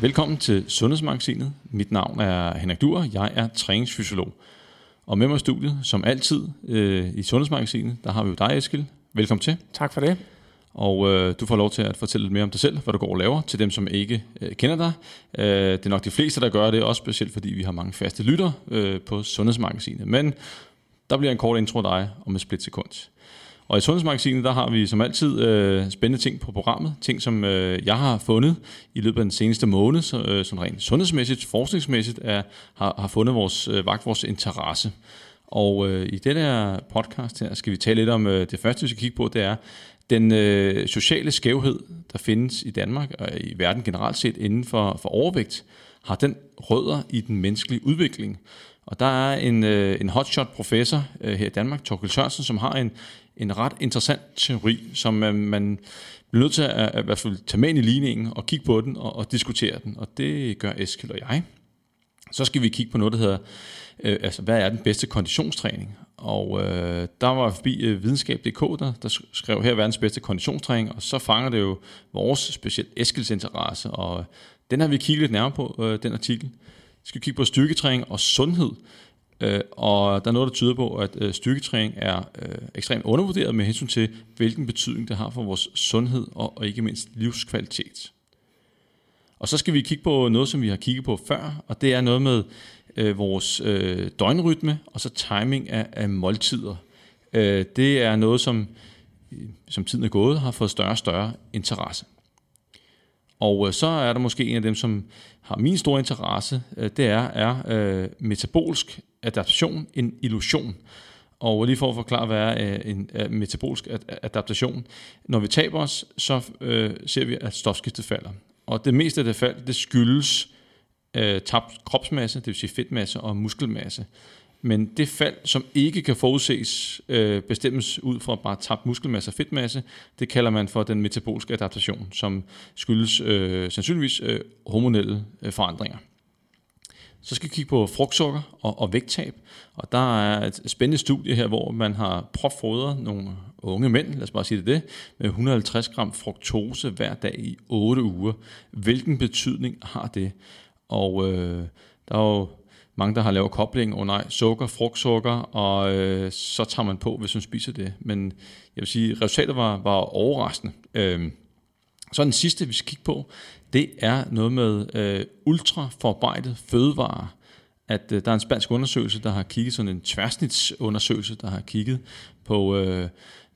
Velkommen til Sundhedsmagasinet. Mit navn er Henrik Duer. Jeg er træningsfysiolog. Og med mig i studiet, som altid øh, i Sundhedsmagasinet, der har vi jo dig, Eskild. Velkommen til. Tak for det. Og øh, du får lov til at fortælle lidt mere om dig selv, hvad du går og laver, til dem, som ikke øh, kender dig. Øh, det er nok de fleste, der gør det, også specielt fordi vi har mange faste lytter øh, på Sundhedsmagasinet. Men der bliver en kort intro af dig om et splitsekund. Og i Sundhedsmagasinet, der har vi som altid øh, spændende ting på programmet. Ting, som øh, jeg har fundet i løbet af den seneste måned, så, øh, som rent sundhedsmæssigt, forskningsmæssigt, er, har, har fundet vores, øh, vagt vores interesse. Og øh, i den her podcast her skal vi tale lidt om, øh, det første vi skal kigge på, det er den øh, sociale skævhed, der findes i Danmark og i verden generelt set inden for, for overvægt, har den rødder i den menneskelige udvikling. Og der er en, øh, en hotshot professor øh, her i Danmark, Torkel Sørensen, som har en, en ret interessant teori, som man, man bliver nødt til at, at, at i hvert fald tage med ind i ligningen og kigge på den og, og diskutere den. Og det gør Eskil og jeg. Så skal vi kigge på noget, der hedder, øh, altså hvad er den bedste konditionstræning? Og øh, der var forbi øh, videnskab.dk, der, der skrev her verdens bedste konditionstræning, og så fanger det jo vores specielt Eskils interesse, og den har vi kigget lidt nærmere på, øh, den artikel. Vi skal kigge på styrketræning og sundhed, øh, og der er noget, der tyder på, at øh, styrketræning er øh, ekstremt undervurderet med hensyn til, hvilken betydning det har for vores sundhed og, og ikke mindst livskvalitet. Og så skal vi kigge på noget, som vi har kigget på før, og det er noget med øh, vores øh, døgnrytme og så timing af, af måltider. Øh, det er noget, som, øh, som tiden er gået, har fået større og større interesse. Og øh, så er der måske en af dem, som har min store interesse, øh, det er, er øh, metabolsk adaptation en illusion. Og lige for at forklare, hvad er øh, en øh, metabolsk adaptation. Når vi taber os, så øh, ser vi, at stofskiftet falder. Og det meste af det fald, det skyldes øh, tabt kropsmasse, det vil sige fedtmasse og muskelmasse. Men det fald, som ikke kan forudses, øh, bestemmes ud fra bare tabt muskelmasse og fedtmasse, det kalder man for den metaboliske adaptation, som skyldes øh, sandsynligvis øh, hormonelle øh, forandringer. Så skal vi kigge på frugtsukker og, og vægttab. Og der er et spændende studie her, hvor man har propfodret nogle unge mænd, lad os bare sige det, det med 150 gram fruktose hver dag i 8 uger. Hvilken betydning har det? Og øh, der er jo mange, der har lavet kobling, og oh, nej, sukker, frugtsukker, og øh, så tager man på, hvis man spiser det. Men jeg vil sige, resultatet var, var overraskende. Øh, så den sidste, vi skal kigge på, det er noget med øh, ultraforarbejdet fødevarer. At øh, der er en spansk undersøgelse, der har kigget, sådan en tværsnitsundersøgelse, der har kigget på, øh,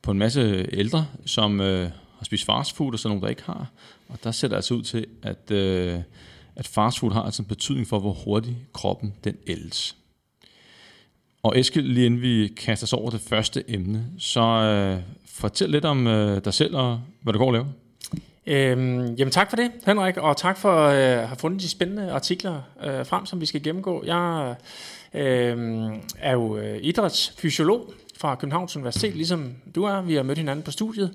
på en masse ældre, som øh, har spist fastfood, og så nogle, der ikke har. Og der ser det altså ud til, at, øh, at fastfood har altså en betydning for, hvor hurtigt kroppen den ældes. Og Eskild, lige inden vi kaster os over det første emne, så øh, fortæl lidt om øh, dig selv og hvad du går og laver. Øhm, jamen tak for det, Henrik, og tak for øh, at have fundet de spændende artikler øh, frem, som vi skal gennemgå. Jeg øh, er jo øh, idrætsfysiolog fra Københavns Universitet, ligesom du er. Vi har mødt hinanden på studiet.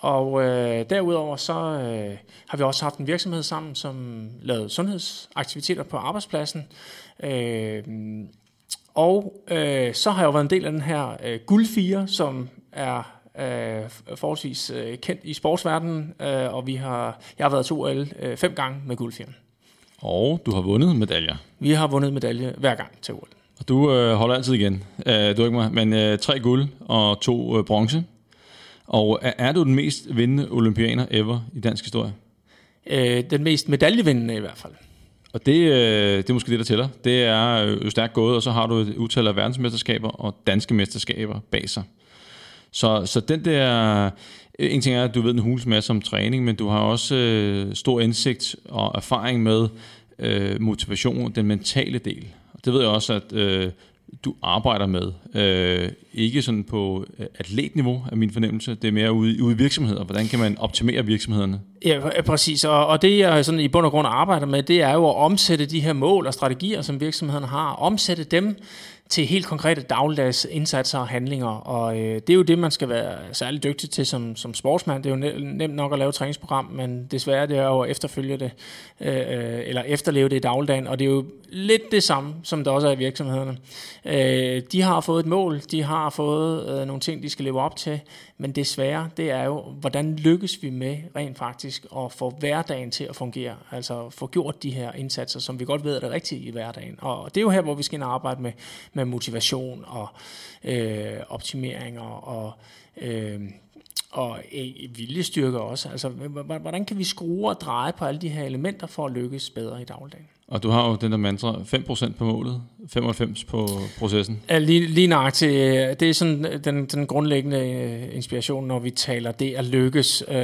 Og øh, derudover så øh, har vi også haft en virksomhed sammen, som lavede sundhedsaktiviteter på arbejdspladsen. Øh, og øh, så har jeg jo været en del af den her øh, guldfire, som er øh, forholdsvis øh, kendt i sportsverdenen, øh, og vi har, jeg har været to OL øh, fem gange med guldfirmen. Og du har vundet medaljer. Vi har vundet medalje hver gang til OL. Og du øh, holder altid igen. Øh, du ikke mig, men øh, tre guld og to øh, bronze. Og er, er du den mest vindende olympianer ever i dansk historie? Øh, den mest medaljevindende i hvert fald. Og det, øh, det er måske det, der tæller. Det er øh, jo stærkt gået, og så har du et utal af verdensmesterskaber og danske mesterskaber bag sig. Så, så den der... En ting er, at du ved en hulens masse om træning, men du har også øh, stor indsigt og erfaring med øh, motivation, den mentale del. Og det ved jeg også, at øh, du arbejder med. Øh, ikke sådan på øh, atletniveau, er min fornemmelse. Det er mere ude, ude i virksomheder. Hvordan kan man optimere virksomhederne? Ja, præcis. Og, og det, jeg sådan i bund og grund arbejder med, det er jo at omsætte de her mål og strategier, som virksomhederne har. Omsætte dem til helt konkrete dagligdags indsatser og handlinger. Og øh, det er jo det, man skal være særlig dygtig til som, som sportsmand. Det er jo nemt nok at lave et træningsprogram, men desværre det er jo at efterfølge det, øh, øh eller efterleve det i dagligdagen. Og det er jo lidt det samme, som der også er i virksomhederne. Øh, de har fået et mål, de har fået øh, nogle ting, de skal leve op til, men desværre, det er jo, hvordan lykkes vi med rent faktisk at få hverdagen til at fungere, altså få gjort de her indsatser, som vi godt ved er det rigtige i hverdagen. Og det er jo her, hvor vi skal arbejde med, med motivation og øh, optimeringer og øh, og øh, viljestyrke også. Altså, hvordan kan vi skrue og dreje på alle de her elementer for at lykkes bedre i dagligdagen? Og du har jo den der mantra, 5% på målet, 95% på processen. Ja, lige, lige nøjagtigt. Øh, det er sådan øh, den, den grundlæggende øh, inspiration, når vi taler det at lykkes. Øh,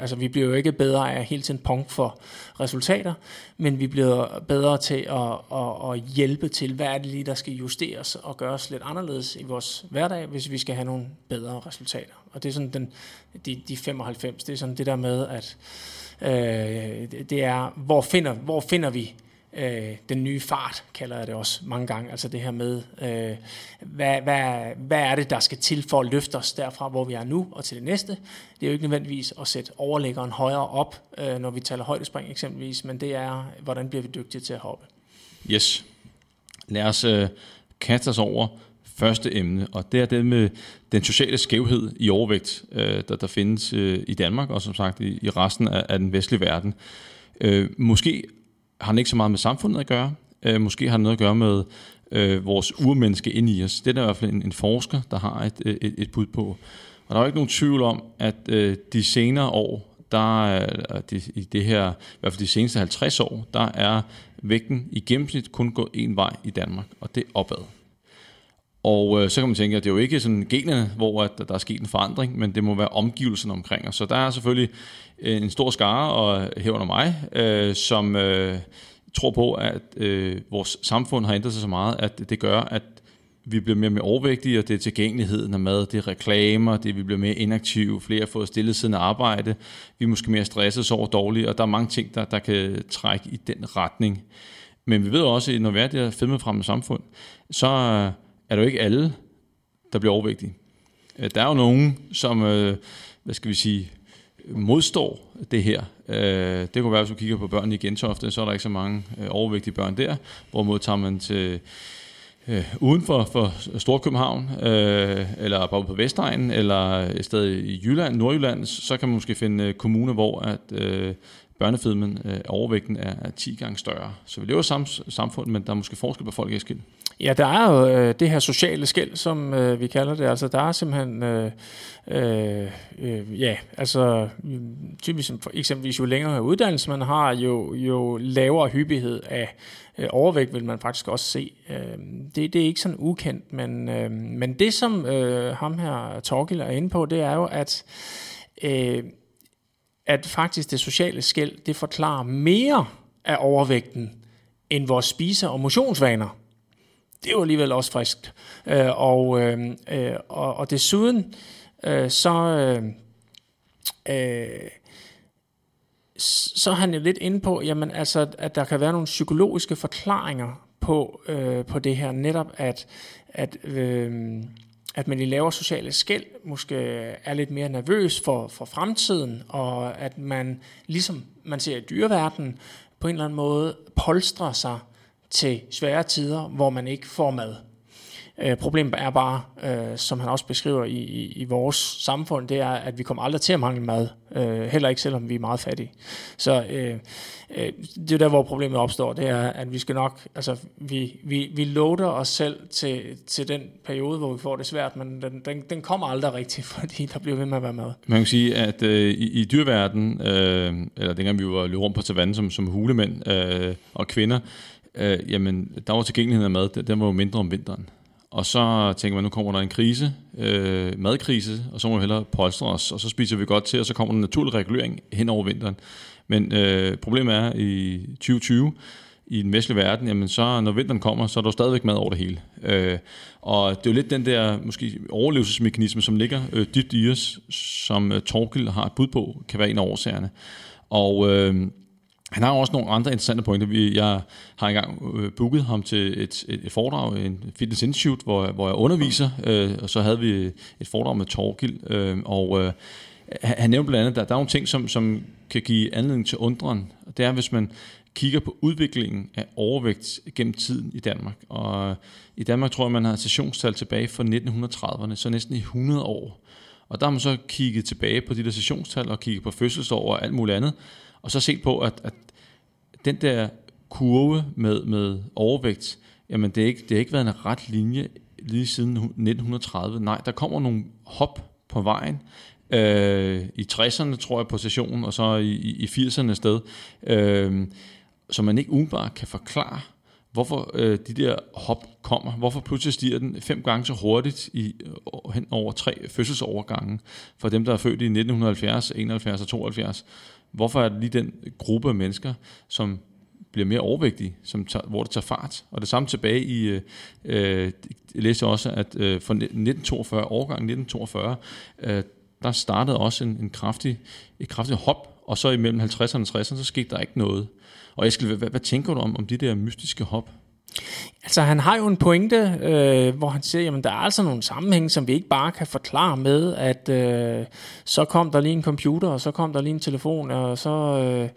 altså, vi bliver jo ikke bedre af hele tiden punkt for resultater, men vi bliver bedre til at, at, at hjælpe til, hvad er det lige, der skal justeres og gøres lidt anderledes i vores hverdag, hvis vi skal have nogle bedre resultater. Og det er sådan den, de, de 95, det er sådan det der med, at øh, det er, hvor finder, hvor finder vi øh, den nye fart, kalder jeg det også mange gange. Altså det her med, øh, hvad, hvad, hvad er det, der skal til for at løfte os derfra, hvor vi er nu, og til det næste. Det er jo ikke nødvendigvis at sætte overlæggeren højere op, øh, når vi taler højdespring eksempelvis, men det er, hvordan bliver vi dygtige til at hoppe. Yes. Lad os øh, kaste os over første emne, og det er det med den sociale skævhed i overvægt, øh, der, der findes øh, i Danmark, og som sagt i, i resten af, af den vestlige verden. Øh, måske har den ikke så meget med samfundet at gøre. Øh, måske har den noget at gøre med øh, vores urmenneske ind i os. Det er der i hvert fald en, en forsker, der har et, øh, et, et bud på. Og der er jo ikke nogen tvivl om, at øh, de senere år, der er, de, i det her, i hvert fald de seneste 50 år, der er vægten i gennemsnit kun gået en vej i Danmark, og det er opad. Og øh, så kan man tænke, at det er jo ikke sådan generne, hvor at der er sket en forandring, men det må være omgivelserne omkring os. Så der er selvfølgelig øh, en stor skare, og herunder mig, øh, som øh, tror på, at øh, vores samfund har ændret sig så meget, at det gør, at vi bliver mere og mere overvægtige, og det er tilgængeligheden af mad, det er reklamer, det er, vi bliver mere inaktive, flere har fået stillet siden arbejde, vi er måske mere stresset, sover dårligt, og der er mange ting, der, der kan trække i den retning. Men vi ved også, at når vi er det her fedmefremmede samfund, så er det jo ikke alle, der bliver overvægtige. Øh, der er jo nogen, som, øh, hvad skal vi sige, modstår det her. Øh, det kunne være, hvis du kigger på børn i Gentofte, så er der ikke så mange overvægtige børn der. Hvorimod tager man til uden for, for Storkøbenhavn, eller bare på Vestegnen, eller et sted i Jylland, Nordjylland, så kan man måske finde kommuner, hvor at, børnefedmen, øh, overvægten er, er 10 gange større. Så vi lever i samme samfund, men der er måske forskel på folk i skilt. Ja, der er jo øh, det her sociale skæld, som øh, vi kalder det. Altså, der er simpelthen, øh, øh, øh ja, altså typisk eksempelvis jo længere uddannelse man har, jo, jo lavere hyppighed af øh, overvægt vil man faktisk også se. Øh, det, det er ikke sådan ukendt, men, øh, men det som øh, ham her Torgild er inde på, det er jo, at øh, at faktisk det sociale skæld, det forklarer mere af overvægten, end vores spise- og motionsvaner det er jo alligevel også friskt. Øh, og, øh, øh og, og desuden, øh, så, øh, øh, så er han jo lidt inde på, jamen, altså, at der kan være nogle psykologiske forklaringer på, øh, på det her, netop at, at øh, at man i lavere sociale skæld måske er lidt mere nervøs for, for fremtiden, og at man, ligesom man ser i dyreverdenen, på en eller anden måde polstrer sig til svære tider, hvor man ikke får mad. Øh, problemet er bare, øh, som han også beskriver i, i, i vores samfund, det er, at vi kommer aldrig til at mangle mad. Øh, heller ikke selvom vi er meget fattige. Så øh, øh, det er der, hvor problemet opstår. Det er, at vi skal nok, altså vi, vi, vi loader os selv til, til den periode, hvor vi får det svært, men den, den, den kommer aldrig rigtigt, fordi der bliver ved med at være mad. Man kan sige, at øh, i, i dyrverden, øh, eller dengang vi var løbet rundt på savannen som, som hulemænd øh, og kvinder, øh, jamen, der var tilgængeligheden af mad, den var jo mindre om vinteren. Og så tænker man, nu kommer der en krise, øh, madkrise, og så må vi hellere polstre os, og så spiser vi godt til, og så kommer der en naturlig regulering hen over vinteren. Men øh, problemet er, i 2020, i den vestlige verden, jamen så når vinteren kommer, så er der stadigvæk mad over det hele. Øh, og det er jo lidt den der måske overlevelsesmekanisme, som ligger øh, dybt i os, som øh, Torkel har et bud på, kan være en af årsagerne. Og øh, han har også nogle andre interessante pointer. Vi, jeg har engang øh, booket ham til et, et, et foredrag, en fitness institute, hvor, hvor jeg underviser, øh, og så havde vi et foredrag med Torgild, øh, og øh, han nævnte blandt andet, at der, der er nogle ting, som, som kan give anledning til undren. Det er, hvis man kigger på udviklingen af overvægt gennem tiden i Danmark. Og øh, i Danmark tror jeg, man har sessionstal tilbage fra 1930'erne, så næsten i 100 år. Og der har man så kigget tilbage på de der sessionstal og kigget på fødselsår og alt muligt andet, og så set på, at, at den der kurve med, med overvægt, jamen det har ikke, det har ikke været en ret linje lige siden 1930. Nej, der kommer nogle hop på vejen, øh, i 60'erne tror jeg på sessionen, og så i, i 80'erne sted, øh, så man ikke umiddelbart kan forklare, hvorfor øh, de der hop kommer. Hvorfor pludselig stiger den fem gange så hurtigt i, hen over tre fødselsovergange for dem, der er født i 1970, 71 og 72. Hvorfor er det lige den gruppe af mennesker, som bliver mere overvægtige, som tager, hvor det tager fart. Og det samme tilbage i, øh, øh jeg læste også, at øh, fra 1942, årgang 1942, øh, der startede også en, en kraftig, et kraftigt hop, og så imellem 50'erne og 60'erne, så skete der ikke noget. Og Eskild, hvad, hvad tænker du om, om de der mystiske hop? Altså han har jo en pointe, øh, hvor han siger, at der er altså nogle sammenhænge, som vi ikke bare kan forklare med, at øh, så kom der lige en computer, og så kom der lige en telefon, og så øh,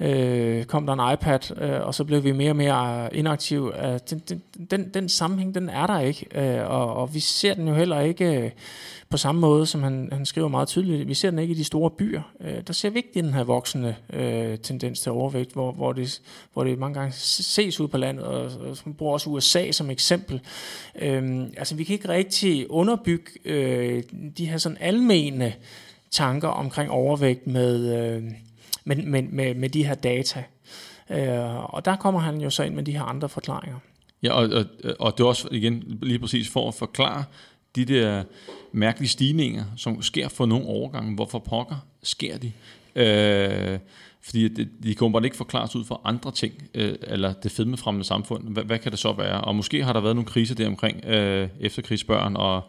øh, kom der en iPad, øh, og så blev vi mere og mere inaktive. Øh, den, den, den, den sammenhæng, den er der ikke, øh, og, og vi ser den jo heller ikke... Øh, på samme måde, som han, han skriver meget tydeligt, vi ser den ikke i de store byer. Øh, der ser vi ikke den her voksende øh, tendens til overvægt, hvor, hvor, det, hvor det mange gange ses ud på landet, og, og man bruger også USA som eksempel. Øhm, altså vi kan ikke rigtig underbygge øh, de her sådan almene tanker omkring overvægt med, øh, med, med, med, med de her data. Øh, og der kommer han jo så ind med de her andre forklaringer. Ja, og, og, og det er også igen lige præcis for at forklare de der mærkelige stigninger, som sker for nogle overgange. Hvorfor pokker sker de? Øh, fordi de, de kan bare ikke forklares ud for andre ting, øh, eller det fedmefremmende samfund. Hvad, hvad kan det så være? Og måske har der været nogle kriser der omkring øh, efterkrigsbørn og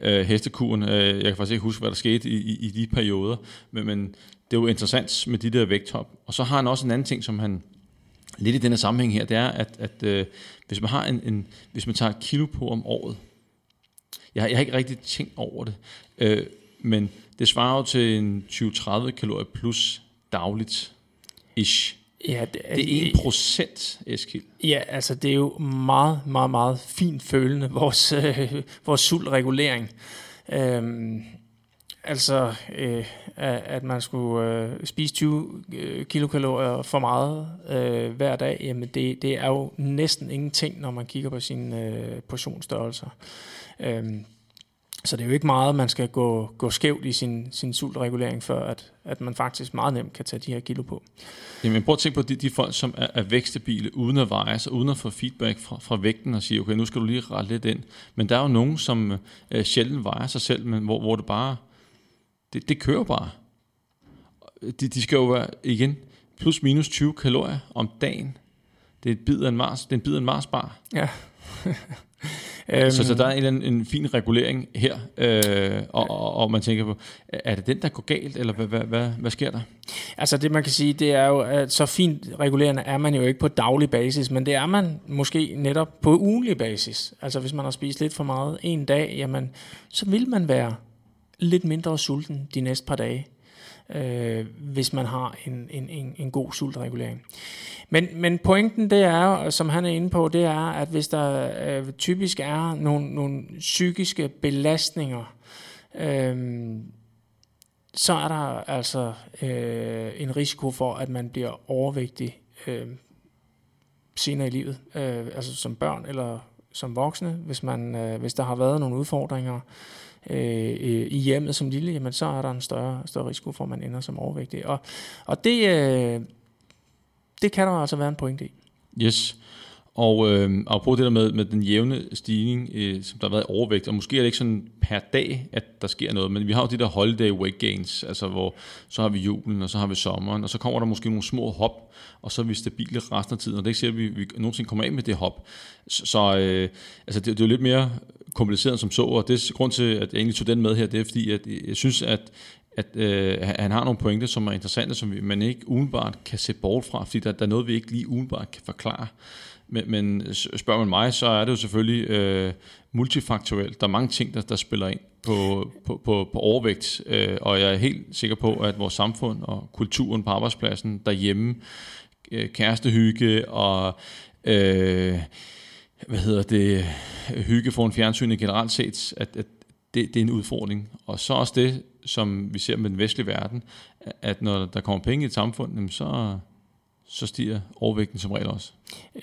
øh, hestekuren. Øh, jeg kan faktisk ikke huske, hvad der skete i, i, i de perioder, men, men det er jo interessant med de der vægthop. Og så har han også en anden ting, som han lidt i denne sammenhæng her, det er, at, at øh, hvis man har en, en, hvis man tager et kilo på om året, jeg, jeg har ikke rigtig tænkt over det, øh, men det svarer jo til en 20-30 kalorier plus dagligt ish. Ja, det, er, det er 1 procent, Eskild. Ja, altså det er jo meget, meget, meget fint følende, vores, øh, vores sultregulering. Øhm, altså, øh, at man skulle øh, spise 20 øh, kilokalorier for meget øh, hver dag, jamen det, det er jo næsten ingenting, når man kigger på sine øh, portionsstørrelser. Øhm, så det er jo ikke meget, man skal gå, gå skævt i sin, sin sultregulering, før at, at man faktisk meget nemt kan tage de her kilo på. Jamen prøv at tænke på de, de folk, som er, er vækstabile, uden at veje sig, uden at få feedback fra, fra vægten og sige, okay, nu skal du lige rette lidt ind. Men der er jo nogen, som øh, sjældent vejer sig selv, men hvor, hvor det bare, det, det kører bare. De, de skal jo være, igen, plus minus 20 kalorier om dagen. Det er et bid af en Mars, det er en bid af en Mars bar. Ja. Øhm, så, så der er en, en, en fin regulering her, øh, og, og, og man tænker på, er det den, der går galt, eller hvad, hvad, hvad, hvad sker der? Altså det man kan sige, det er jo, at så fint regulerende er man jo ikke på daglig basis, men det er man måske netop på ugenlig basis. Altså hvis man har spist lidt for meget en dag, jamen så vil man være lidt mindre sulten de næste par dage øh, hvis man har en, en, en, en god sultregulering. Men, men pointen det er, som han er inde på, det er, at hvis der øh, typisk er nogle, nogle psykiske belastninger, øh, så er der altså øh, en risiko for, at man bliver overvægtig øh, senere i livet, øh, altså som børn eller som voksne, hvis, man, øh, hvis der har været nogle udfordringer Øh, øh, i hjemmet som lille, jamen så er der en større, større risiko for, at man ender som overvægtig. Og, og det, øh, det kan der altså være en pointe i. Yes. Og øh, apropos det der med, med den jævne stigning, øh, som der har været overvægt, og måske er det ikke sådan per dag, at der sker noget, men vi har jo de der holiday weight gains, altså hvor så har vi julen, og så har vi sommeren, og så kommer der måske nogle små hop, og så er vi stabile resten af tiden, og det er ikke sikkert, at vi, vi nogensinde kommer af med det hop. Så, så øh, altså det, det er jo lidt mere kompliceret som så, og det er grund til, at jeg egentlig tog den med her, det er fordi, at jeg synes, at at øh, han har nogle pointer, som er interessante, som vi, man ikke umiddelbart kan se bort fra, fordi der, der er noget, vi ikke lige umiddelbart kan forklare. Men, men spørger man mig, så er det jo selvfølgelig øh, multifaktuelt. Der er mange ting, der, der spiller ind på, på, på, på overvægt, øh, og jeg er helt sikker på, at vores samfund og kulturen på arbejdspladsen derhjemme, øh, kærestehygge og øh, hvad hedder det, hygge for en generelt set, at, at det, det er en udfordring. Og så også det, som vi ser med den vestlige verden, at når der kommer penge i et samfund, så, så stiger overvægten som regel også.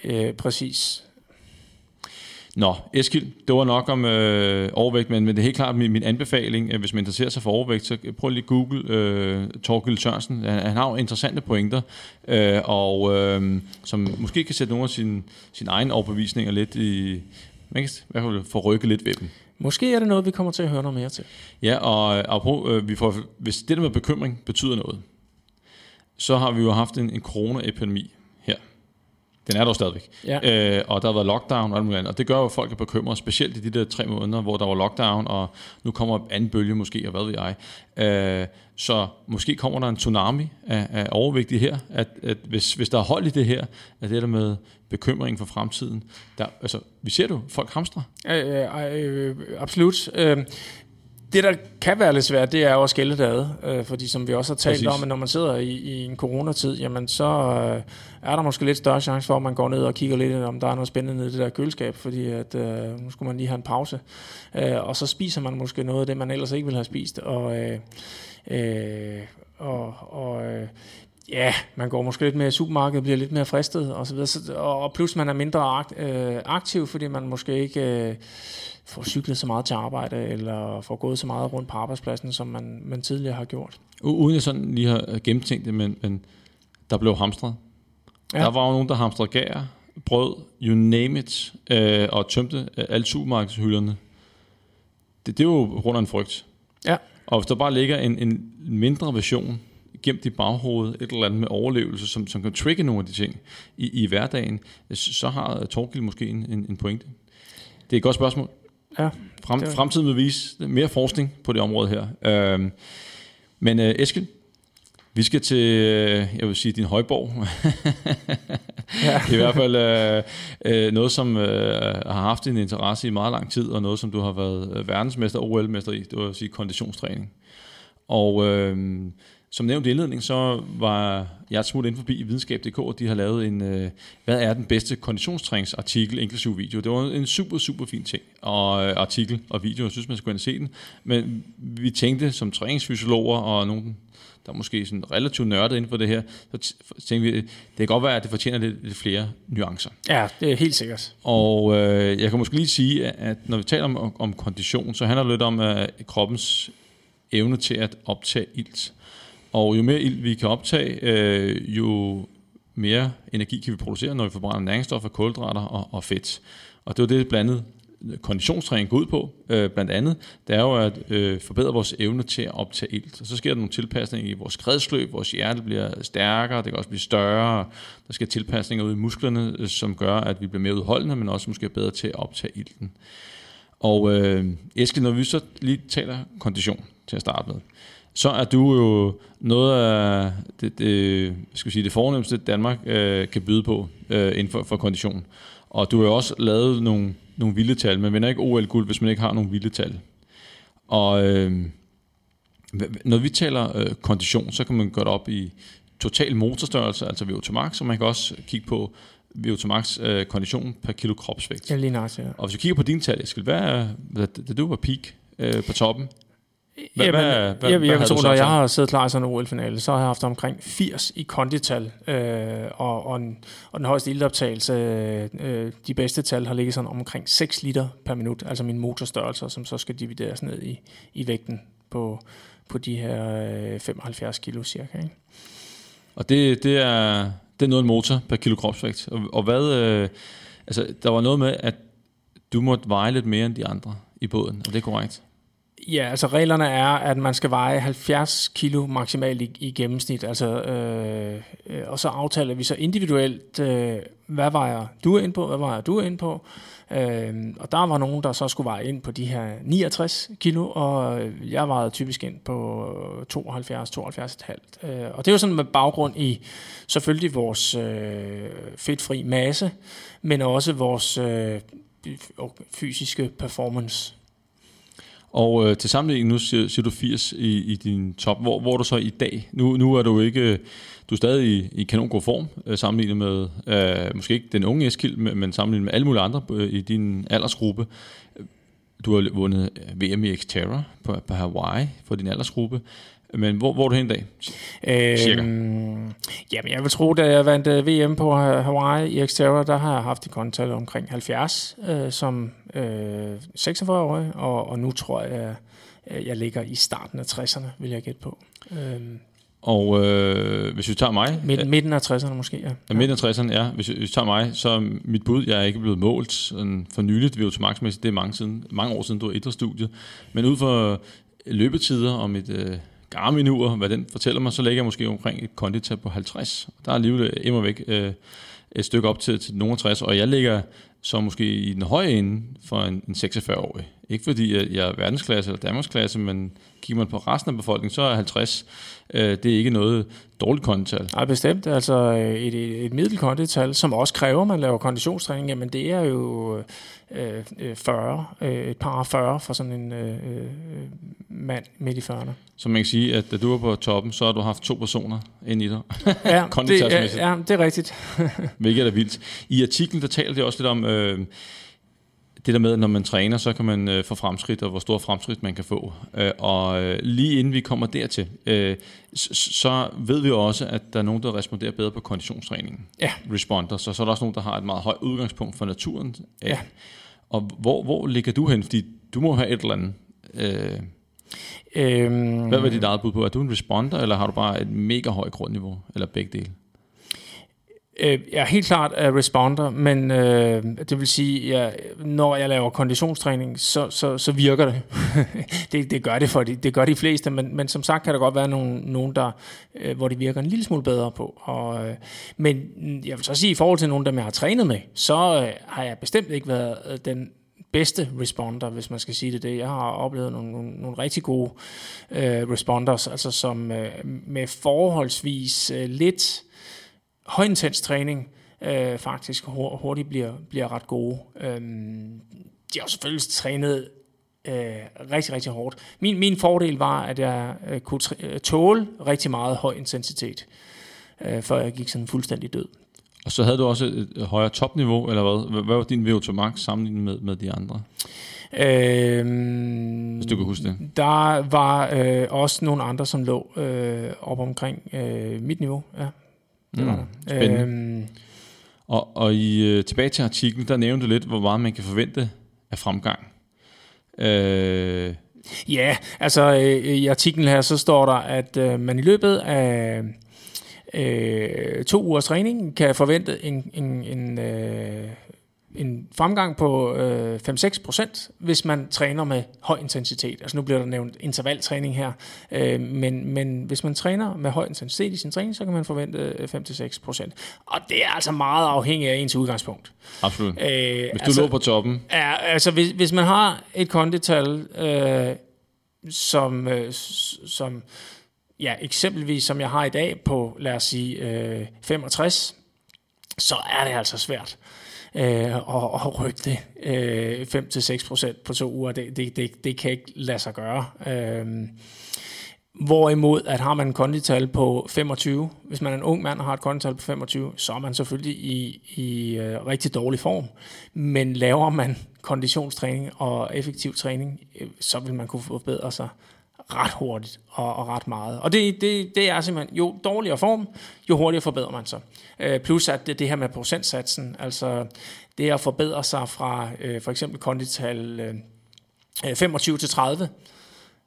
Øh, præcis. Nå, Eskild, det var nok om øh, overvægt, men, men det er helt klart min, min anbefaling, at hvis man interesserer sig for overvægt, så prøv lige google øh, Torgild Sørensen. Han, han har jo interessante pointer, øh, og øh, som måske kan sætte nogle af sine, sin egne overbevisninger lidt i, man kan i hvert fald få rykket lidt ved dem. Måske er det noget, vi kommer til at høre noget mere til. Ja, og, og øh, vi får, hvis det der med bekymring betyder noget, så har vi jo haft en, en coronaepidemi. Den er der stadigvæk. Ja. Øh, og der har været lockdown og alt muligt Og det gør jo, at folk er bekymrede, specielt i de der tre måneder, hvor der var lockdown, og nu kommer anden bølge måske, og hvad ved jeg. Øh, så måske kommer der en tsunami af, af overvægtige her, at, at hvis, hvis der er hold i det her, at det der med bekymring for fremtiden, der, altså, vi ser du, folk hamstrer. Øh, øh, øh, absolut. Øh, det, der kan være lidt svært, det er jo at skille det ad, øh, fordi som vi også har talt Præcis. om, at når man sidder i, i en coronatid, jamen så øh, er der måske lidt større chance for, at man går ned og kigger lidt, om der er noget spændende nede i det der køleskab, fordi at, øh, nu skulle man lige have en pause. Øh, og så spiser man måske noget af det, man ellers ikke ville have spist. Og, øh, øh, og, og øh, ja, man går måske lidt mere i supermarkedet, bliver lidt mere fristet og så videre. Og, plus man er mindre øh, aktiv, fordi man måske ikke øh, får cyklet så meget til arbejde, eller får gået så meget rundt på arbejdspladsen, som man, man tidligere har gjort. Uden jeg sådan lige har gennemtænkt det, men, men der blev hamstret. Ja. Der var jo nogen, der hamstrede gær, brød, you name it, øh, og tømte øh, alle supermarkedshylderne. Det, det er jo grund af en frygt. Ja. Og hvis der bare ligger en, en mindre version gemt i baghovedet, et eller andet med overlevelse, som, som kan trigge nogle af de ting i, i hverdagen, så har Torgild måske en, en, en pointe. Det er et godt spørgsmål. Ja, Frem, fremtiden vil vise mere forskning på det område her. Øhm, men øh, Eskild, vi skal til, øh, jeg vil sige, din højborg. ja. I hvert fald øh, øh, noget, som øh, har haft en interesse i meget lang tid, og noget, som du har været verdensmester og OL-mester i, det vil sige konditionstræning. Og øh, som nævnt i indledningen, så var jeg smut ind forbi videnskab.dk, og de har lavet en, øh, hvad er den bedste konditionstræningsartikel, inklusive video. Det var en super, super fin ting, og øh, artikel og video, jeg synes, man skulle ind og se den. Men vi tænkte som træningsfysiologer og nogen, der er måske sådan relativt nørdet inden for det her, så tænkte vi, det kan godt være, at det fortjener lidt, lidt flere nuancer. Ja, det er helt sikkert. Og øh, jeg kan måske lige sige, at når vi taler om, om kondition, så handler det lidt om at kroppens evne til at optage ilt. Og jo mere ild vi kan optage, øh, jo mere energi kan vi producere, når vi forbrænder næringsstoffer, kulhydrater og, og fedt. Og det er det blandet konditionstræning går ud på, øh, blandt andet, det er jo at øh, forbedre vores evne til at optage ilt. Og så sker der nogle tilpasninger i vores kredsløb, vores hjerte bliver stærkere, det kan også blive større, der sker tilpasninger ud i musklerne, øh, som gør, at vi bliver mere udholdende, men også måske bedre til at optage ilten. Og øh, Eskild, når vi så lige taler kondition til at starte med, så er du jo noget af det, det, skal sige, det fornemmeste, Danmark øh, kan byde på øh, inden for, for kondition. Og du har jo også lavet nogle, nogle vilde tal. Man vinder ikke OL-guld, hvis man ikke har nogle vilde tal. Og øh, når vi taler øh, kondition, så kan man det op i total motorstørrelse, altså VO2 max, så man kan også kigge på VO2 max øh, kondition per kilo kropsvægt. Ja, lige nok, ja. Og hvis vi kigger på dine tal, Eskild, hvad er, da du var peak øh, på toppen, hvad, Jamen, hvad, hvad, jeg, jeg, jeg tror, når jeg har siddet klar i sådan en OL-finale, så har jeg haft omkring 80 i kondital, øh, og, og, en, og den højeste ildoptagelse, øh, de bedste tal har ligget sådan omkring 6 liter per minut, altså min motorstørrelse, som så skal divideres ned i, i vægten på, på de her øh, 75 kilo cirka. Ikke? Og det, det, er, det er noget en motor per kilo kropsvægt. Og, og hvad, øh, altså, der var noget med, at du måtte veje lidt mere end de andre i båden, og det er korrekt? Ja, altså reglerne er, at man skal veje 70 kilo maksimalt i, i gennemsnit, altså, øh, øh, og så aftaler vi så individuelt, øh, hvad vejer du ind på, hvad vejer du ind på, Øh, og der var nogen, der så skulle veje ind på de her 69 kilo, og jeg vejede typisk ind på 72-72,5. Øh, og det er jo sådan med baggrund i selvfølgelig vores øh, fedtfri masse, men også vores øh, fysiske performance. Og øh, til sammenligning, nu siger, siger du 80 i, i din top. Hvor, hvor er du så i dag? Nu, nu er du ikke øh, du er stadig i, i kanon god form, øh, sammenlignet med, øh, måske ikke den unge Eskild, men, men sammenlignet med alle mulige andre øh, i din aldersgruppe. Du har vundet øh, VM i Xterra på, på Hawaii for din aldersgruppe. Men hvor, hvor er du hen i dag? Cirka. Øhm, jamen, jeg vil tro, da jeg vandt øh, VM på Hawaii i Xterra, der har jeg haft et kontal omkring 70 øh, som øh, 46-årig, og, og nu tror jeg, jeg ligger i starten af 60'erne, vil jeg gætte på. Øhm, og øh, hvis vi tager mig... Midten, midten af 60'erne måske, ja. ja. Midten af 60'erne, ja. Hvis, hvis vi tager mig, så mit bud, jeg er ikke blevet målt sådan for nyligt ved Max, det er mange, siden, mange år siden, du var idrætsstudiet. Men ud for løbetider og mit øh, Garmin-ur, hvad den fortæller mig, så ligger jeg måske omkring et konditab på 50. Der er alligevel øh, immer væk øh, et stykke op til, til nogen 60, og jeg ligger så måske i den høje ende for en, en 46-årig. Ikke fordi jeg er verdensklasse eller Danmarksklasse, men kigger man på resten af befolkningen, så er 50 øh, det er ikke noget dårligt kondital. Nej, bestemt. Altså et, et, et middelkondital, som også kræver, at man laver konditionstræning, jamen det er jo øh, 40, øh, øh, et par 40 for sådan en øh, øh, mand midt i 40'erne. Så man kan sige, at da du var på toppen, så har du haft to personer ind i dig. Ja, det, ja, ja, det er rigtigt. Hvilket er vildt. I artiklen, der taler det også lidt om... Øh, det der med, at når man træner, så kan man øh, få fremskridt, og hvor store fremskridt man kan få. Øh, og øh, lige inden vi kommer dertil, øh, så ved vi også, at der er nogen, der responderer bedre på konditionstræningen. Ja. Responder. Så, så er der også nogen, der har et meget højt udgangspunkt for naturen. Øh, ja. Og hvor, hvor ligger du hen? Fordi du må have et eller andet... Øh, Øhm, Hvad var dit eget bud på? Er du en responder, eller har du bare et mega højt grundniveau, eller begge dele? Øh, jeg er helt klart er responder, men øh, det vil sige, at når jeg laver konditionstræning, så, så, så virker det. det. Det gør det for de, det gør de fleste, men, men som sagt kan der godt være nogen, nogen der, øh, hvor det virker en lille smule bedre på. Og, øh, men jeg vil så sige, i forhold til nogen, der jeg har trænet med, så øh, har jeg bestemt ikke været øh, den bedste responder, hvis man skal sige det det. Jeg har oplevet nogle, nogle, nogle rigtig gode øh, responders, altså som øh, med forholdsvis øh, lidt højintens træning øh, faktisk hurtigt bliver, bliver ret gode. Øhm, de har selvfølgelig trænet øh, rigtig, rigtig hårdt. Min, min fordel var, at jeg øh, kunne øh, tåle rigtig meget høj intensitet, øh, før jeg gik sådan fuldstændig død. Og så havde du også et højere topniveau, eller hvad? Hvad var din VO2 max sammenlignet med, med de andre? Øhm, Hvis du kan huske det. Der var øh, også nogle andre, som lå øh, op omkring øh, mit niveau, ja. Det mm, var der. Spændende. Øhm, og, og i, øh, tilbage til artiklen, der nævnte du lidt, hvor meget man kan forvente af fremgang. Øh, ja, altså øh, i artiklen her, så står der, at øh, man i løbet af øh, to ugers træning kan forvente en, en, en øh, en fremgang på øh, 5-6%, hvis man træner med høj intensitet. Altså nu bliver der nævnt intervaltræning her, øh, men, men hvis man træner med høj intensitet i sin træning, så kan man forvente 5-6%. Øh, Og det er altså meget afhængigt af ens udgangspunkt. Absolut. Øh, hvis du altså, lå på toppen. Ja, altså hvis, hvis man har et kondital, øh, som, øh, som ja, eksempelvis som jeg har i dag på, lad os sige, øh, 65, så er det altså svært øh, og, og rykke det øh, 5-6% på to uger, det, det, det, det kan ikke lade sig gøre. Øh, Hvorimod, at har man en kondital på 25, hvis man er en ung mand og har et kondital på 25, så er man selvfølgelig i, i øh, rigtig dårlig form. Men laver man konditionstræning og effektiv træning, øh, så vil man kunne forbedre sig ret hurtigt og, og ret meget. Og det, det, det er simpelthen, jo dårligere form, jo hurtigere forbedrer man sig. Øh, plus at det, det her med procentsatsen, altså det at forbedre sig fra øh, for eksempel kondital øh, øh 25 til 30,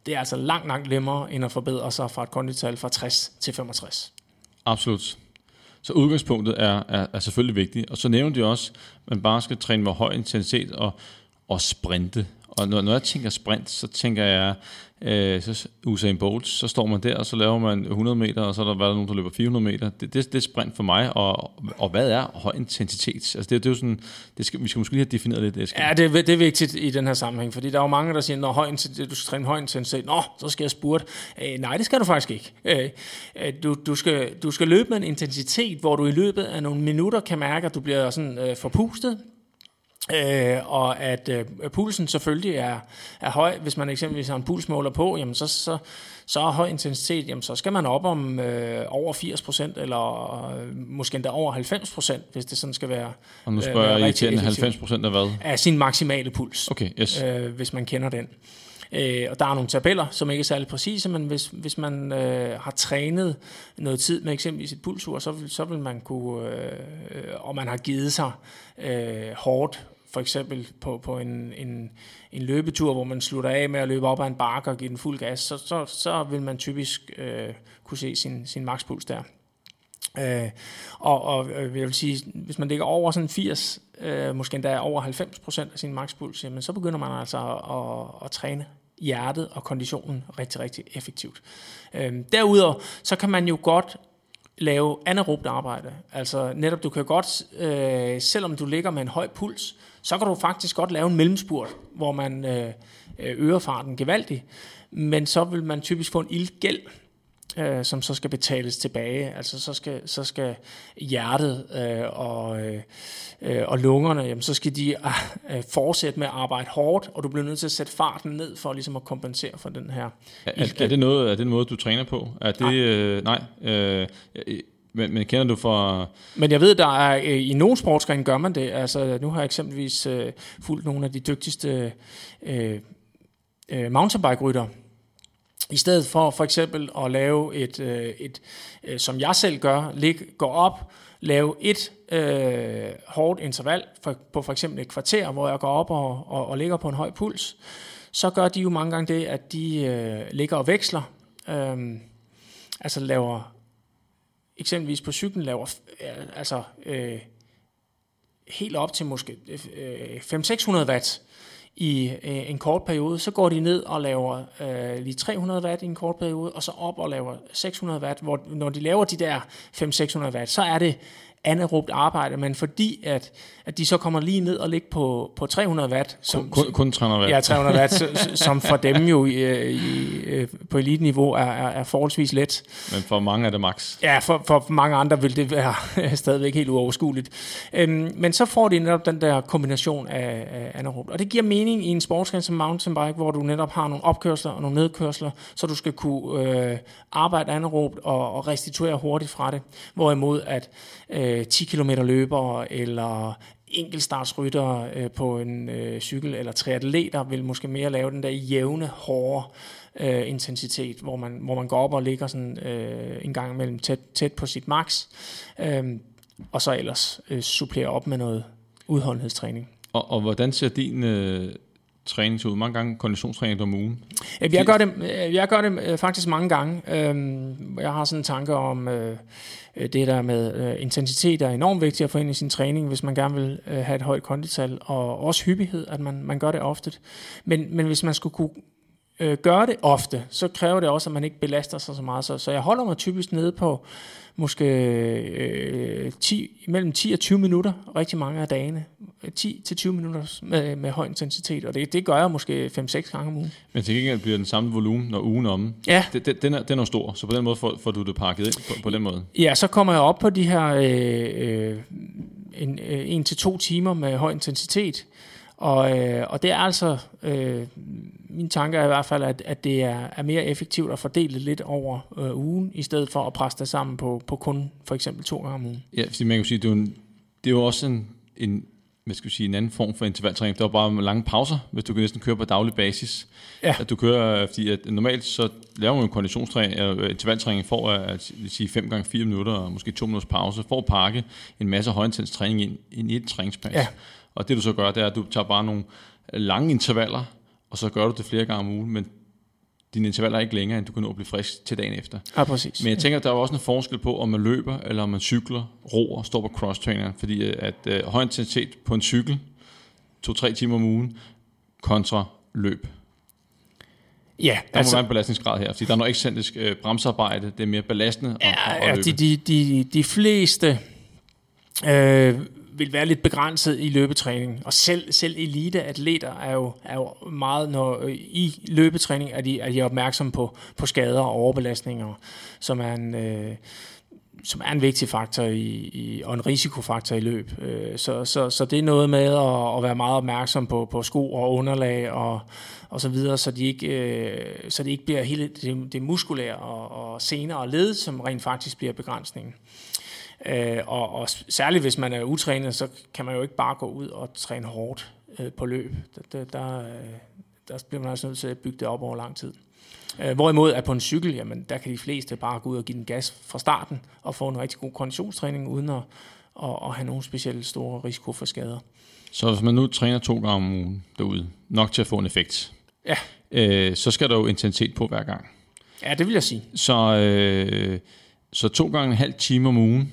det er altså langt, langt nemmere end at forbedre sig fra et kondital fra 60 til 65. Absolut. Så udgangspunktet er, er, er selvfølgelig vigtigt. Og så nævnte de også, at man bare skal træne med høj intensitet og, og sprinte. Og når, når jeg tænker sprint, så tænker jeg, øh, så Usain Bolt, så står man der, og så laver man 100 meter, og så er der, været nogen, der løber 400 meter. Det, det, det er sprint for mig, og, og hvad er høj intensitet? Altså det, det er jo sådan, det skal, vi skal måske lige have defineret lidt. Ja, det, det er vigtigt i den her sammenhæng, fordi der er jo mange, der siger, når høj intensitet, du skal træne høj intensitet, nå, så skal jeg spurte. Øh, nej, det skal du faktisk ikke. Øh, øh, du, du, skal, du skal løbe med en intensitet, hvor du i løbet af nogle minutter kan mærke, at du bliver sådan øh, forpustet, Øh, og at øh, pulsen selvfølgelig er, er høj. Hvis man eksempelvis har en pulsmåler på, jamen så, så, så er høj intensitet, jamen så skal man op om øh, over 80%, eller øh, måske endda over 90%, hvis det sådan skal være Og nu øh, spørger være jeg irriterende effektivt. 90 procent af hvad? af sin maksimale puls Okay, yes. øh, hvis man kender den. Øh, og der er nogle tabeller, som ikke er særlig præcise, men hvis, hvis man øh, har trænet noget tid med eksempelvis et pulsur, så vil, så vil man kunne, øh, øh, og man har givet sig øh, hårdt, for eksempel på, på en, en, en løbetur, hvor man slutter af med at løbe op ad en bakke og give den fuld gas, så, så, så vil man typisk øh, kunne se sin, sin makspuls der. Øh, og, og øh, jeg vil sige, hvis man ligger over sådan 80, øh, måske endda over 90 procent af sin makspuls, jamen, så begynder man altså at, at, at træne hjertet og konditionen rigtig, rigtig effektivt. Øh, derudover, så kan man jo godt lave anaerobt arbejde. Altså netop, du kan godt, øh, selvom du ligger med en høj puls, så kan du faktisk godt lave en mellemspurt, hvor man øh, øh, øger farten gevaldigt, men så vil man typisk få en ildgæld, øh, som så skal betales tilbage. Altså så skal, så skal hjertet øh, og, øh, øh, og lungerne, jamen, så skal de øh, fortsætte med at arbejde hårdt, og du bliver nødt til at sætte farten ned for ligesom at kompensere for den her Er, er, er, det noget, er det en måde, du træner på? Er det, Nej. øh, nej. Øh, men, men kender du for... Men jeg ved, der er øh, i nogle sportsgrene gør man det. Altså, nu har jeg eksempelvis øh, fulgt nogle af de dygtigste øh, øh, mountainbike-rytter. I stedet for for eksempel at lave et, øh, et øh, som jeg selv gør, lig, gå op, lave et øh, hårdt interval for, på for eksempel et kvarter, hvor jeg går op og, og, og ligger på en høj puls, så gør de jo mange gange det, at de øh, ligger og veksler. Øh, altså laver eksempelvis på cyklen laver øh, altså øh, helt op til måske øh, 500-600 watt i øh, en kort periode, så går de ned og laver øh, lige 300 watt i en kort periode, og så op og laver 600 watt, hvor når de laver de der 500-600 watt, så er det anaerobt arbejde, men fordi at, at de så kommer lige ned og ligger på, på 300 watt, som, Kun, kun træner hvad? Ja, 300 watt, som for dem jo i, i, øh, på elite-niveau er, er, er forholdsvis let. Men for mange er det max. Ja, for, for mange andre vil det være stadigvæk helt uoverskueligt. Øhm, men så får de netop den der kombination af, af anaerobt. Og det giver mening i en sportsgren som mountainbike, hvor du netop har nogle opkørsler og nogle nedkørsler, så du skal kunne øh, arbejde anaerobt og, og restituere hurtigt fra det. Hvorimod at øh, 10 km løber eller enkeltstartsrytter øh, på en øh, cykel eller triatleter vil måske mere lave den der jævne, hårde øh, intensitet, hvor man, hvor man går op og ligger sådan øh, en gang imellem tæt, tæt på sit max, øh, og så ellers øh, supplere op med noget udholdenhedstræning. Og, og hvordan ser din øh, træning ud? Mange gange konditionstræning om ugen. Øh, Jeg gør det, jeg gør det faktisk mange gange. Øhm, Jeg har sådan en tanke om øh, øh, det der med intensitet er enormt vigtigt at få ind i sin træning, hvis man gerne vil have et højt kondital, og også hyppighed, at man, man gør det ofte. Men, men hvis man skulle kunne øh, gøre det ofte, så kræver det også, at man ikke belaster sig så meget. Så, så jeg holder mig typisk nede på måske øh, 10, mellem 10 og 20 minutter rigtig mange af dagene. 10 til 20 minutter med, med høj intensitet, og det, det gør jeg måske 5-6 gange om ugen. Men til gengæld bliver den samme volumen, når ugen er omme. Ja, Det, det, den, er, den er stor, så på den måde får, får du det pakket ind på, på den måde. Ja, så kommer jeg op på de her øh, øh, en, øh, en til to timer med høj intensitet. Og, øh, og det er altså, øh, min tanke er i hvert fald, at, at det er, er mere effektivt at fordele lidt over øh, ugen, i stedet for at presse det sammen på, på kun for eksempel to gange om ugen. Ja, fordi man kan sige, det er jo, en, det er jo også en, en, hvad skal vi sige, en anden form for intervaltræning. Der er bare lange pauser, hvis du kan næsten køre på daglig basis. Ja. At du kører, fordi at normalt så laver man en konditionstræning, eller intervaltræning for at, at sige 5 gange 4 minutter, og måske 2 minutters pause, for at pakke en masse højintens træning ind, ind i et træningspas. Ja. Og det du så gør, det er, at du tager bare nogle lange intervaller, og så gør du det flere gange om ugen, men dine intervaller er ikke længere, end du kan nå at blive frisk til dagen efter. Ja, præcis. Men jeg tænker, der er også en forskel på, om man løber, eller om man cykler, roer, står på cross-trainer. Fordi øh, at øh, høj intensitet på en cykel, to-tre timer om ugen, kontra løb? Ja, Der altså, må være en belastningsgrad her, fordi der er noget ekscentrisk øh, bremsearbejde, det er mere belastende at, Ja, at, at ja løbe. de, de, de, de fleste øh, vil være lidt begrænset i løbetræning. Og selv, selv eliteatleter er jo, er jo meget, når øh, i løbetræning er de, er de opmærksomme på, på skader og overbelastninger, som er en... Øh, som er en vigtig faktor i, i, og en risikofaktor i løb. Øh, Så, så, så det er noget med at, at være meget opmærksom på, på sko og underlag og, og så videre, så de ikke, øh, så det ikke bliver hele det, det muskulære og, og sener og led, som rent faktisk bliver begrænsningen. Øh, og, og særligt hvis man er utrænet, så kan man jo ikke bare gå ud og træne hårdt øh, på løb. Der, der, der, øh, bliver man altså nødt til at bygge det op over lang tid. Øh, hvorimod at på en cykel, jamen, der kan de fleste bare gå ud og give den gas fra starten og få en rigtig god konditionstræning, uden at, at, at have nogen specielt store risiko for skader. Så hvis man nu træner to gange om ugen derude, nok til at få en effekt, Ja. øh, så skal der jo intensitet på hver gang. Ja, det vil jeg sige. Så, øh, så to gange en halv time om ugen,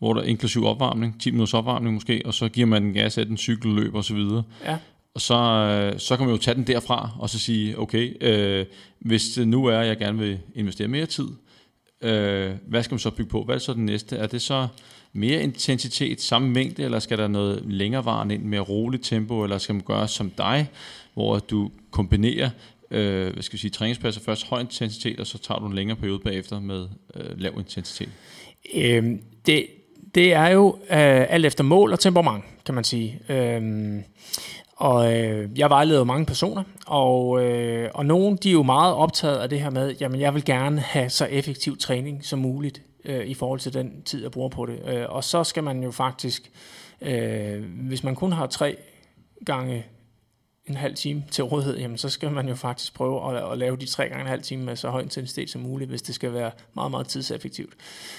hvor der er inklusiv opvarmning, 10 minutters opvarmning måske, og så giver man den gas af den cykelløb og så videre. Ja. Og så, øh, så kan man jo tage den derfra og så sige, okay, øh, hvis det nu er, at jeg gerne vil investere mere tid, øh, hvad skal man så bygge på? Hvad er så den næste? Er det så mere intensitet, samme mængde, eller skal der noget længerevarende ind, mere roligt tempo, eller skal man gøre som dig, hvor du kombinerer øh, hvad skal vi sige, træningspladser først høj intensitet, og så tager du en længere periode bagefter med øh, lav intensitet? Øhm, det, det er jo øh, alt efter mål og temperament, kan man sige. Øhm, og øh, jeg vejleder jo mange personer, og, øh, og nogle de er jo meget optaget af det her med, jamen jeg vil gerne have så effektiv træning som muligt øh, i forhold til den tid, jeg bruger på det. Øh, og så skal man jo faktisk, øh, hvis man kun har tre gange en halv time til rådighed, jamen så skal man jo faktisk prøve at, at lave de tre gange en halv time med så høj intensitet som muligt, hvis det skal være meget, meget tidseffektivt.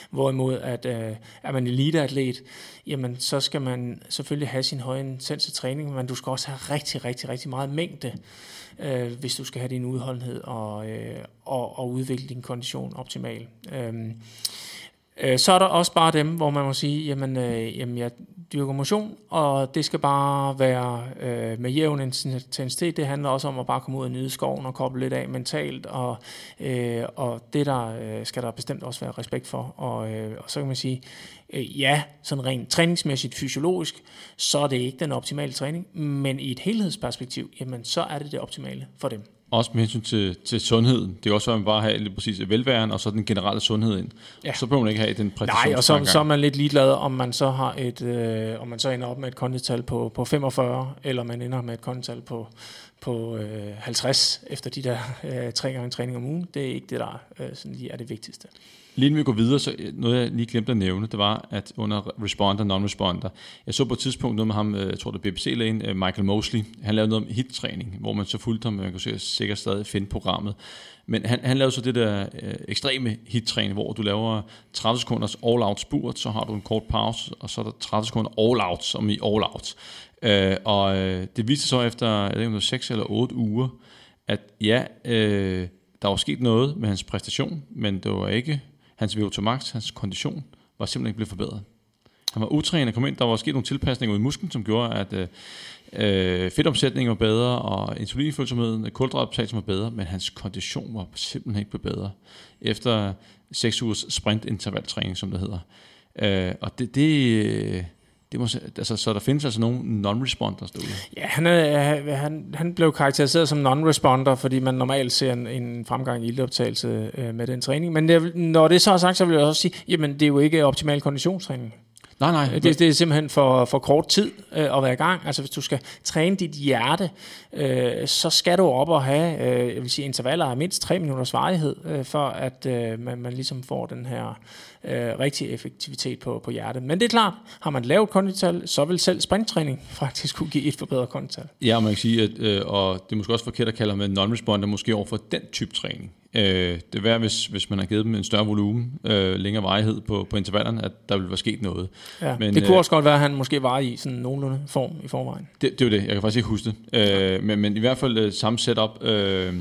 Hvorimod at øh, er man eliteatlet, jamen så skal man selvfølgelig have sin høje intense træning, men du skal også have rigtig, rigtig, rigtig meget mængde, øh, hvis du skal have din udholdenhed og, øh, og, og udvikle din kondition optimal. Øh, Øh, Så er der også bare dem, hvor man må sige, jamen, øh, jamen jeg dyrker motion, og det skal bare være øh, med jævn intensitet. Det handler også om at bare komme ud og nyde skoven og koble lidt af mentalt, og, øh, og det der øh, skal der bestemt også være respekt for. Og, øh, og så kan man sige, øh, ja, sådan rent træningsmæssigt, fysiologisk, så er det ikke den optimale træning, men i et helhedsperspektiv, jamen så er det det optimale for dem. Også med hensyn til, til sundheden. Det kan også at man bare har lige præcis velværen, og så den generelle sundhed ind. Ja. Så behøver man ikke have den præcision. Nej, og så, så er man lidt ligeglad, om man så har et, øh, om man så ender op med et kondital på, på 45, eller man ender med et kondital på, på øh, 50 efter de der øh, tre gange træning om ugen. Det er ikke det, der øh, sådan lige er det vigtigste. Lige inden vi går videre, så øh, noget jeg lige glemte at nævne, det var, at under responder, non-responder, jeg så på et tidspunkt noget med ham, øh, jeg tror det er BBC-lægen, øh, Michael Mosley, han lavede noget om hit-træning, hvor man så fulgte ham, man kunne sikkert, sikkert stadig finde programmet, men han, han lavede så det der øh, ekstreme hit-træning, hvor du laver 30 sekunders all-out spurt, så har du en kort pause, og så er der 30 sekunder all-out, som i all-out. Øh, og øh, det viste sig så efter, jeg ved ikke om det var 6 eller 8 uger, at ja, øh, der var sket noget med hans præstation, men det var ikke hans VO2 max, hans kondition, var simpelthen ikke blevet forbedret. Han var utrænet, kom ind, der var sket nogle tilpasninger i musklen, som gjorde, at øh, øh, fedtomsætningen var bedre, og insulinfølsomheden, kulhydratoptagelsen var bedre, men hans kondition var simpelthen ikke blevet bedre, efter 6 ugers sprintintervaltræning, som det hedder. Øh, og det, det, øh, det må, altså, så der findes altså nogle non-responders derude. Ja, han, er, han, han blev karakteriseret som non-responder, fordi man normalt ser en, en fremgang i iltoptagelse øh, med den træning. Men det, når det så er sagt, så vil jeg også sige, jamen det er jo ikke optimal konditionstræning. Nej, nej. Det, det er simpelthen for, for kort tid øh, at være i gang. Altså hvis du skal træne dit hjerte, øh, så skal du op og have øh, jeg vil sige, intervaller af mindst 3 minutters varighed, øh, for at øh, man, man ligesom får den her øh, rigtige effektivitet på, på hjertet. Men det er klart, har man lavet kondital, så vil selv sprinttræning faktisk kunne give et forbedret kondital. Ja, man kan sige, at, øh, og det er måske også forkert at kalde ham en non-responder, måske over for den type træning. Øh, det er værd, hvis, hvis man har givet dem en større volumen, øh, længere varighed på, på intervallerne, at der vil være sket noget. Ja, Men, Men, det kunne øh, også godt være, at han måske var i sådan nogenlunde form i forvejen. Det, det er jo det, jeg kan faktisk ikke huske det. Øh, men, men i hvert fald øh, samme setup. Øh,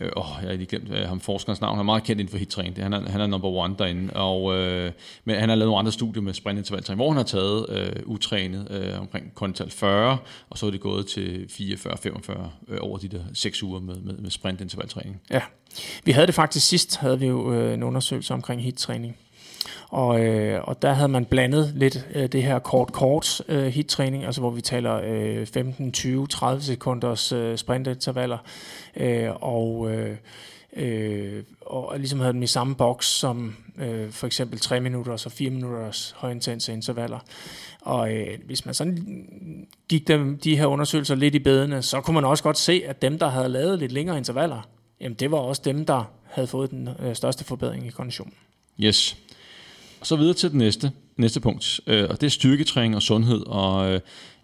Øh, åh, jeg har lige glemt øh, ham forskerens navn. Han er meget kendt inden for hittræning. Han er, han er number one derinde. Og, øh, men han har lavet nogle andre studier med sprintintervaltræning, hvor han har taget øh, utrænet øh, omkring kontal 40, og så er det gået til 44-45 øh, over de der 6 uger med, med, med sprintintervaltræning. Ja, vi havde det faktisk sidst, havde vi jo øh, en undersøgelse omkring hittræning. Og, øh, og der havde man blandet lidt øh, det her kort-kort øh, hit-træning, altså hvor vi taler øh, 15, 20, 30 sekunders øh, sprintintervaller, øh, og, øh, øh, og ligesom havde dem i samme boks som øh, for eksempel 3 minutters og 4 minutters højintense intervaller. Og øh, hvis man sådan gik dem, de her undersøgelser lidt i bedene, så kunne man også godt se, at dem, der havde lavet lidt længere intervaller, jamen det var også dem, der havde fået den øh, største forbedring i konditionen. Yes. Så videre til det næste, næste punkt, øh, og det er styrketræning og sundhed. Og øh,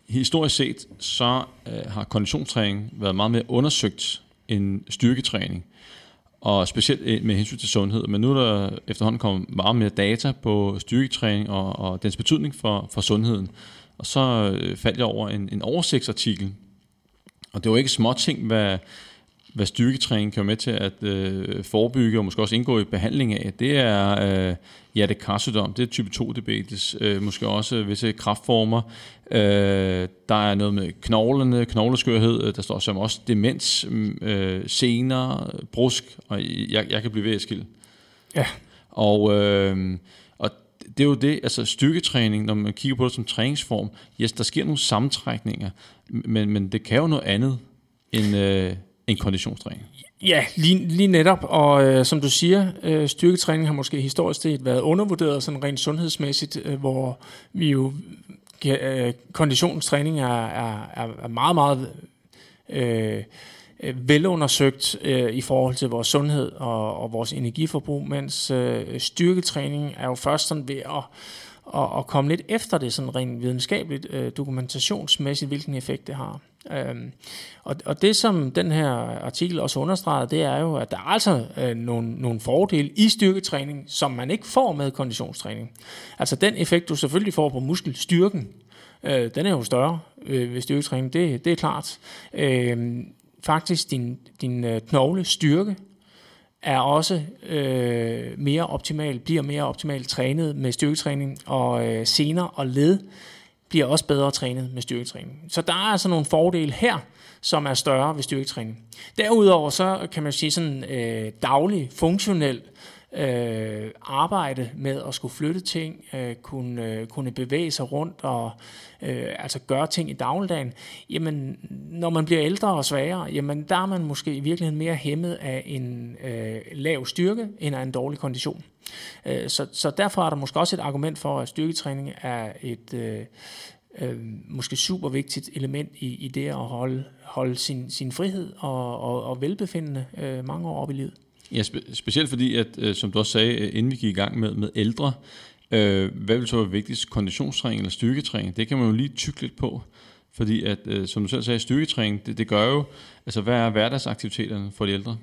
historisk set, så øh, har konditionstræning været meget mere undersøgt end styrketræning. Og specielt øh, med hensyn til sundhed. Men nu er der efterhånden kommet meget mere data på styrketræning og, og dens betydning for, for sundheden. Og så øh, faldt jeg over en, en oversigtsartikel. Og det var ikke små ting, hvad, hvad styrketræning kan være med til at øh, forebygge og måske også indgå i behandling af, det er øh, hjertekarsygdom, det er type 2 diabetes, øh, måske også visse kraftformer. Øh, der er noget med knoglerne, knogleskørhed, øh, der står som også demens, øh, sener, brusk, og jeg, jeg kan blive ved at skille. Ja. Og, øh, og det er jo det, altså styrketræning, når man kigger på det som træningsform, yes, der sker nogle sammentrækninger, men, men det kan jo noget andet end... Øh, en konditionstræning. Ja, lige, lige netop, og øh, som du siger, øh, styrketræning har måske historisk set været undervurderet sådan rent sundhedsmæssigt, øh, hvor vi jo, øh, konditionstræning er, er, er meget, meget øh, øh, velundersøgt øh, i forhold til vores sundhed og, og vores energiforbrug, mens øh, styrketræning er jo først sådan ved at og, og komme lidt efter det sådan rent videnskabeligt, øh, dokumentationsmæssigt, hvilken effekt det har. Øhm, og, og det, som den her artikel også understreger, det er jo, at der er altså øh, nogle, nogle fordele i styrketræning, som man ikke får med konditionstræning. Altså den effekt, du selvfølgelig får på muskelstyrken, øh, den er jo større øh, ved styrketræning, det, det er klart. Øh, faktisk din, din øh, knoglestyrke er også øh, mere optimal, bliver mere optimalt trænet med styrketræning, og øh, sener og led bliver også bedre trænet med styrketræning. Så der er altså nogle fordele her, som er større ved styrketræning. Derudover så kan man sige sådan øh, daglig, funktionel øh, arbejde med at skulle flytte ting, øh, kunne, øh, kunne bevæge sig rundt og øh, altså gøre ting i dagligdagen, jamen når man bliver ældre og svagere, jamen der er man måske i virkeligheden mere hæmmet af en øh, lav styrke end af en dårlig kondition. Øh, så, så derfor er der måske også et argument for, at styrketræning er et øh, øh, måske super vigtigt element i, i det at holde, holde sin, sin frihed og, og, og velbefindende øh, mange år op i livet. Ja, spe- specielt fordi, at øh, som du også sagde, øh, inden vi gik i gang med, med ældre, øh, hvad vil så være vigtigst, konditionstræning eller styrketræning? Det kan man jo lige tykke lidt på, fordi at, øh, som du selv sagde, styrketræning, det, det gør jo, altså hvad er hverdagsaktiviteterne for de ældre?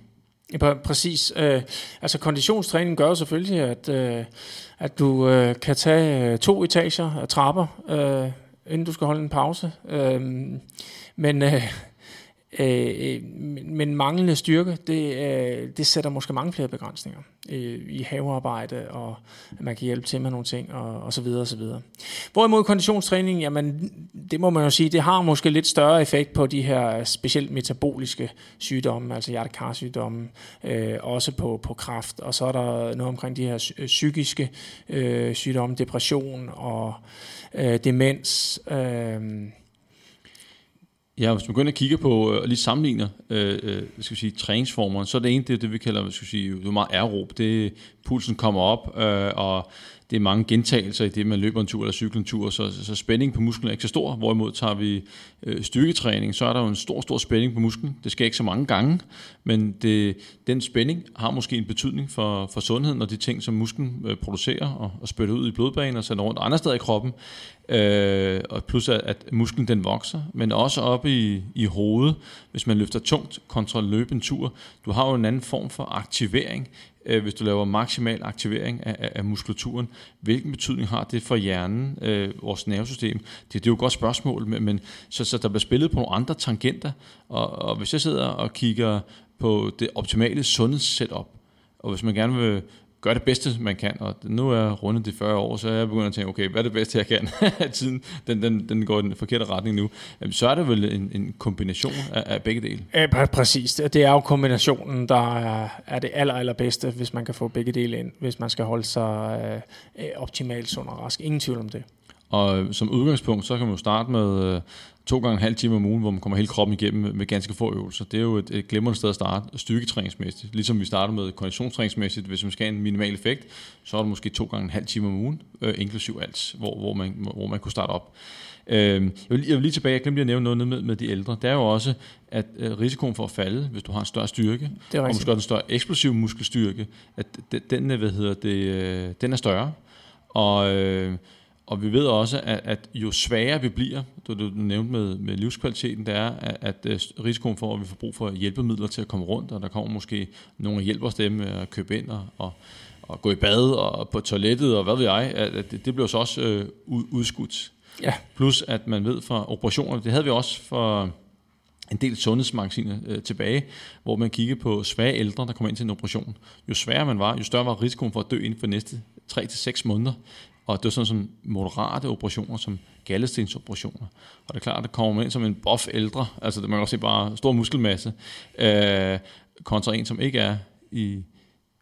Ja, præcis. Øh, altså konditionstræning gør selvfølgelig, at, øh, at du øh, kan tage øh, to etager af trapper, øh, inden du skal holde en pause. Øh, men øh, Øh, øh, men manglende styrke, det, øh, det sætter måske mange flere begrænsninger øh, i havearbejde, og at man kan hjælpe til med nogle ting, og, og så videre, og så videre. Hvorimod konditionstræning, jamen, det må man jo sige, det har måske lidt større effekt på de her specielt metaboliske sygdomme, altså hjertekarsygdomme, øh, også på, på kraft, og så er der noget omkring de her øh, psykiske øh, sygdomme, depression og øh, demens, øh, Ja, hvis man går ind og kigger på øh, og lige sammenligner øh, øh, skal vi sige, træningsformer, så er det ene, det er det, vi kalder, hvad skal vi sige, det er meget aerob. Det pulsen kommer op, øh, og det er mange gentagelser i det, man løber en tur eller cykler en tur, så, så, så spænding på musklen er ikke så stor. Hvorimod tager vi øh, styrketræning, så er der jo en stor, stor spænding på musklen. Det skal ikke så mange gange, men det, den spænding har måske en betydning for, for sundheden og de ting, som musklen øh, producerer og, og spytter ud i blodbanen og sender rundt andre steder i kroppen øh, og plus at, at musklen den vokser, men også op i, i hovedet, hvis man løfter tungt kontra løbe en tur. Du har jo en anden form for aktivering, øh, hvis du laver maksimal aktivering af, af, af muskulaturen. Hvilken betydning har det for hjernen, øh, vores nervesystem? Det, det er jo et godt spørgsmål, men, men så, så der bliver spillet på nogle andre tangenter, og, og hvis jeg sidder og kigger på det optimale sundhedssetup, og hvis man gerne vil gøre det bedste, man kan, og nu er jeg rundet de 40 år, så er jeg begyndt at tænke, okay, hvad er det bedste, jeg kan? Tiden, den, den, den går i den forkerte retning nu. Så er det vel en, en kombination af, af begge dele? Ja, præcis. Det er jo kombinationen, der er, er det aller, allerbedste, hvis man kan få begge dele ind, hvis man skal holde sig øh, optimalt sund og rask. Ingen tvivl om det. Og som udgangspunkt, så kan man jo starte med øh, to gange en halv time om ugen, hvor man kommer hele kroppen igennem med, med ganske få øvelser. Det er jo et, et glimrende sted at starte styrketræningsmæssigt. Ligesom vi starter med konditionstræningsmæssigt. Hvis man skal have en minimal effekt, så er det måske to gange en halv time om ugen, øh, inklusiv alt, hvor, hvor, man, hvor man kunne starte op. Øh, jeg, vil, jeg vil lige tilbage, jeg glemte at nævne noget med, med de ældre. Det er jo også, at øh, risikoen for at falde, hvis du har en større styrke, og måske også en større eksplosiv muskelstyrke, at den, hvad hedder det, øh, den er større. Og... Øh, og vi ved også, at, at jo sværere vi bliver, du, du nævnte med, med livskvaliteten, det er, at, at øh, risikoen for, at vi får brug for hjælpemidler til at komme rundt, og der kommer måske nogen, der hjælper os dem med at købe ind og, og, og gå i bad og på toilettet, og hvad ved jeg, at, at det, det bliver så også øh, udskudt. Ja. Plus at man ved fra operationer, det havde vi også for en del sundhedsmagasiner øh, tilbage, hvor man kiggede på svage ældre, der kom ind til en operation. Jo sværere man var, jo større var risikoen for at dø inden for de næste 3-6 måneder. Og det var sådan som moderate operationer, som gallestensoperationer. Og det er klart, at det kommer ind som en buff ældre, altså man kan også se bare stor muskelmasse, øh, kontra en, som ikke er i,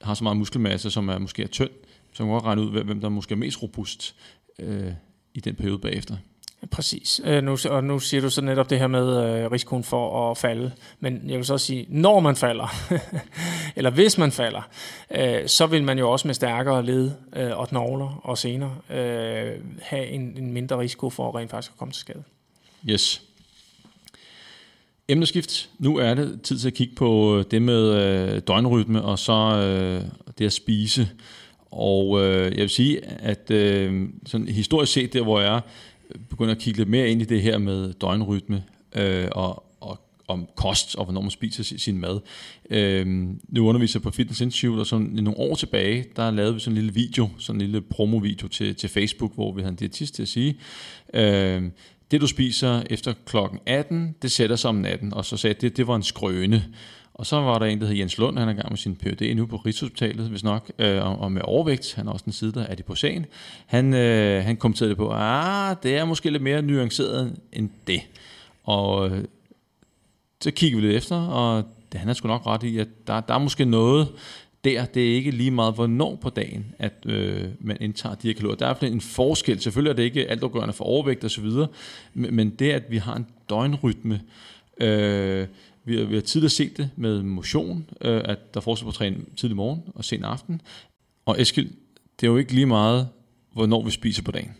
har så meget muskelmasse, som er måske er tynd, så man kan godt regne ud, hvem der måske er mest robust øh, i den periode bagefter. Præcis. Øh, nu, og nu siger du så netop det her med øh, risikoen for at falde. Men jeg vil så sige, når man falder, eller hvis man falder, øh, så vil man jo også med stærkere led øh, og knogler og senere øh, have en, en mindre risiko for at rent faktisk at komme til skade. Yes. Emneskift. Nu er det tid til at kigge på øh, det med øh, døgnrytme og så øh, det at spise. Og øh, jeg vil sige, at øh, sådan historisk set, der hvor jeg er, begynde at kigge lidt mere ind i det her med døgnrytme øh, og, og om kost og hvornår man spiser sin mad. Øh, nu underviser jeg på Fitness Institute, og sådan nogle år tilbage, der lavede vi sådan en lille video, sådan en lille promo-video til, til Facebook, hvor vi havde en diætist til at sige, øh, det du spiser efter klokken 18, det sætter sig om natten, og så sagde jeg, det, det var en skrøne. Og så var der en, der hed Jens Lund, han er i gang med sin Ph.D. nu på Rigshospitalet, hvis nok, øh, og med overvægt. Han er også den side, der er det på sagen. Han, øh, han kommenterede det på, ah, det er måske lidt mere nuanceret end det. Og øh, så kigger vi lidt efter, og det, han er sgu nok ret i, at der, der er måske noget der, det er ikke lige meget, hvornår på dagen, at øh, man indtager de her kalorier. Der er en forskel. Selvfølgelig er det ikke altafgørende for overvægt osv., men, men det, at vi har en døgnrytme, øh, vi har, vi har tidligere set det med motion, øh, at der er forskel på at træne tidlig morgen og sen aften. Og Eskild, det er jo ikke lige meget, hvornår vi spiser på dagen.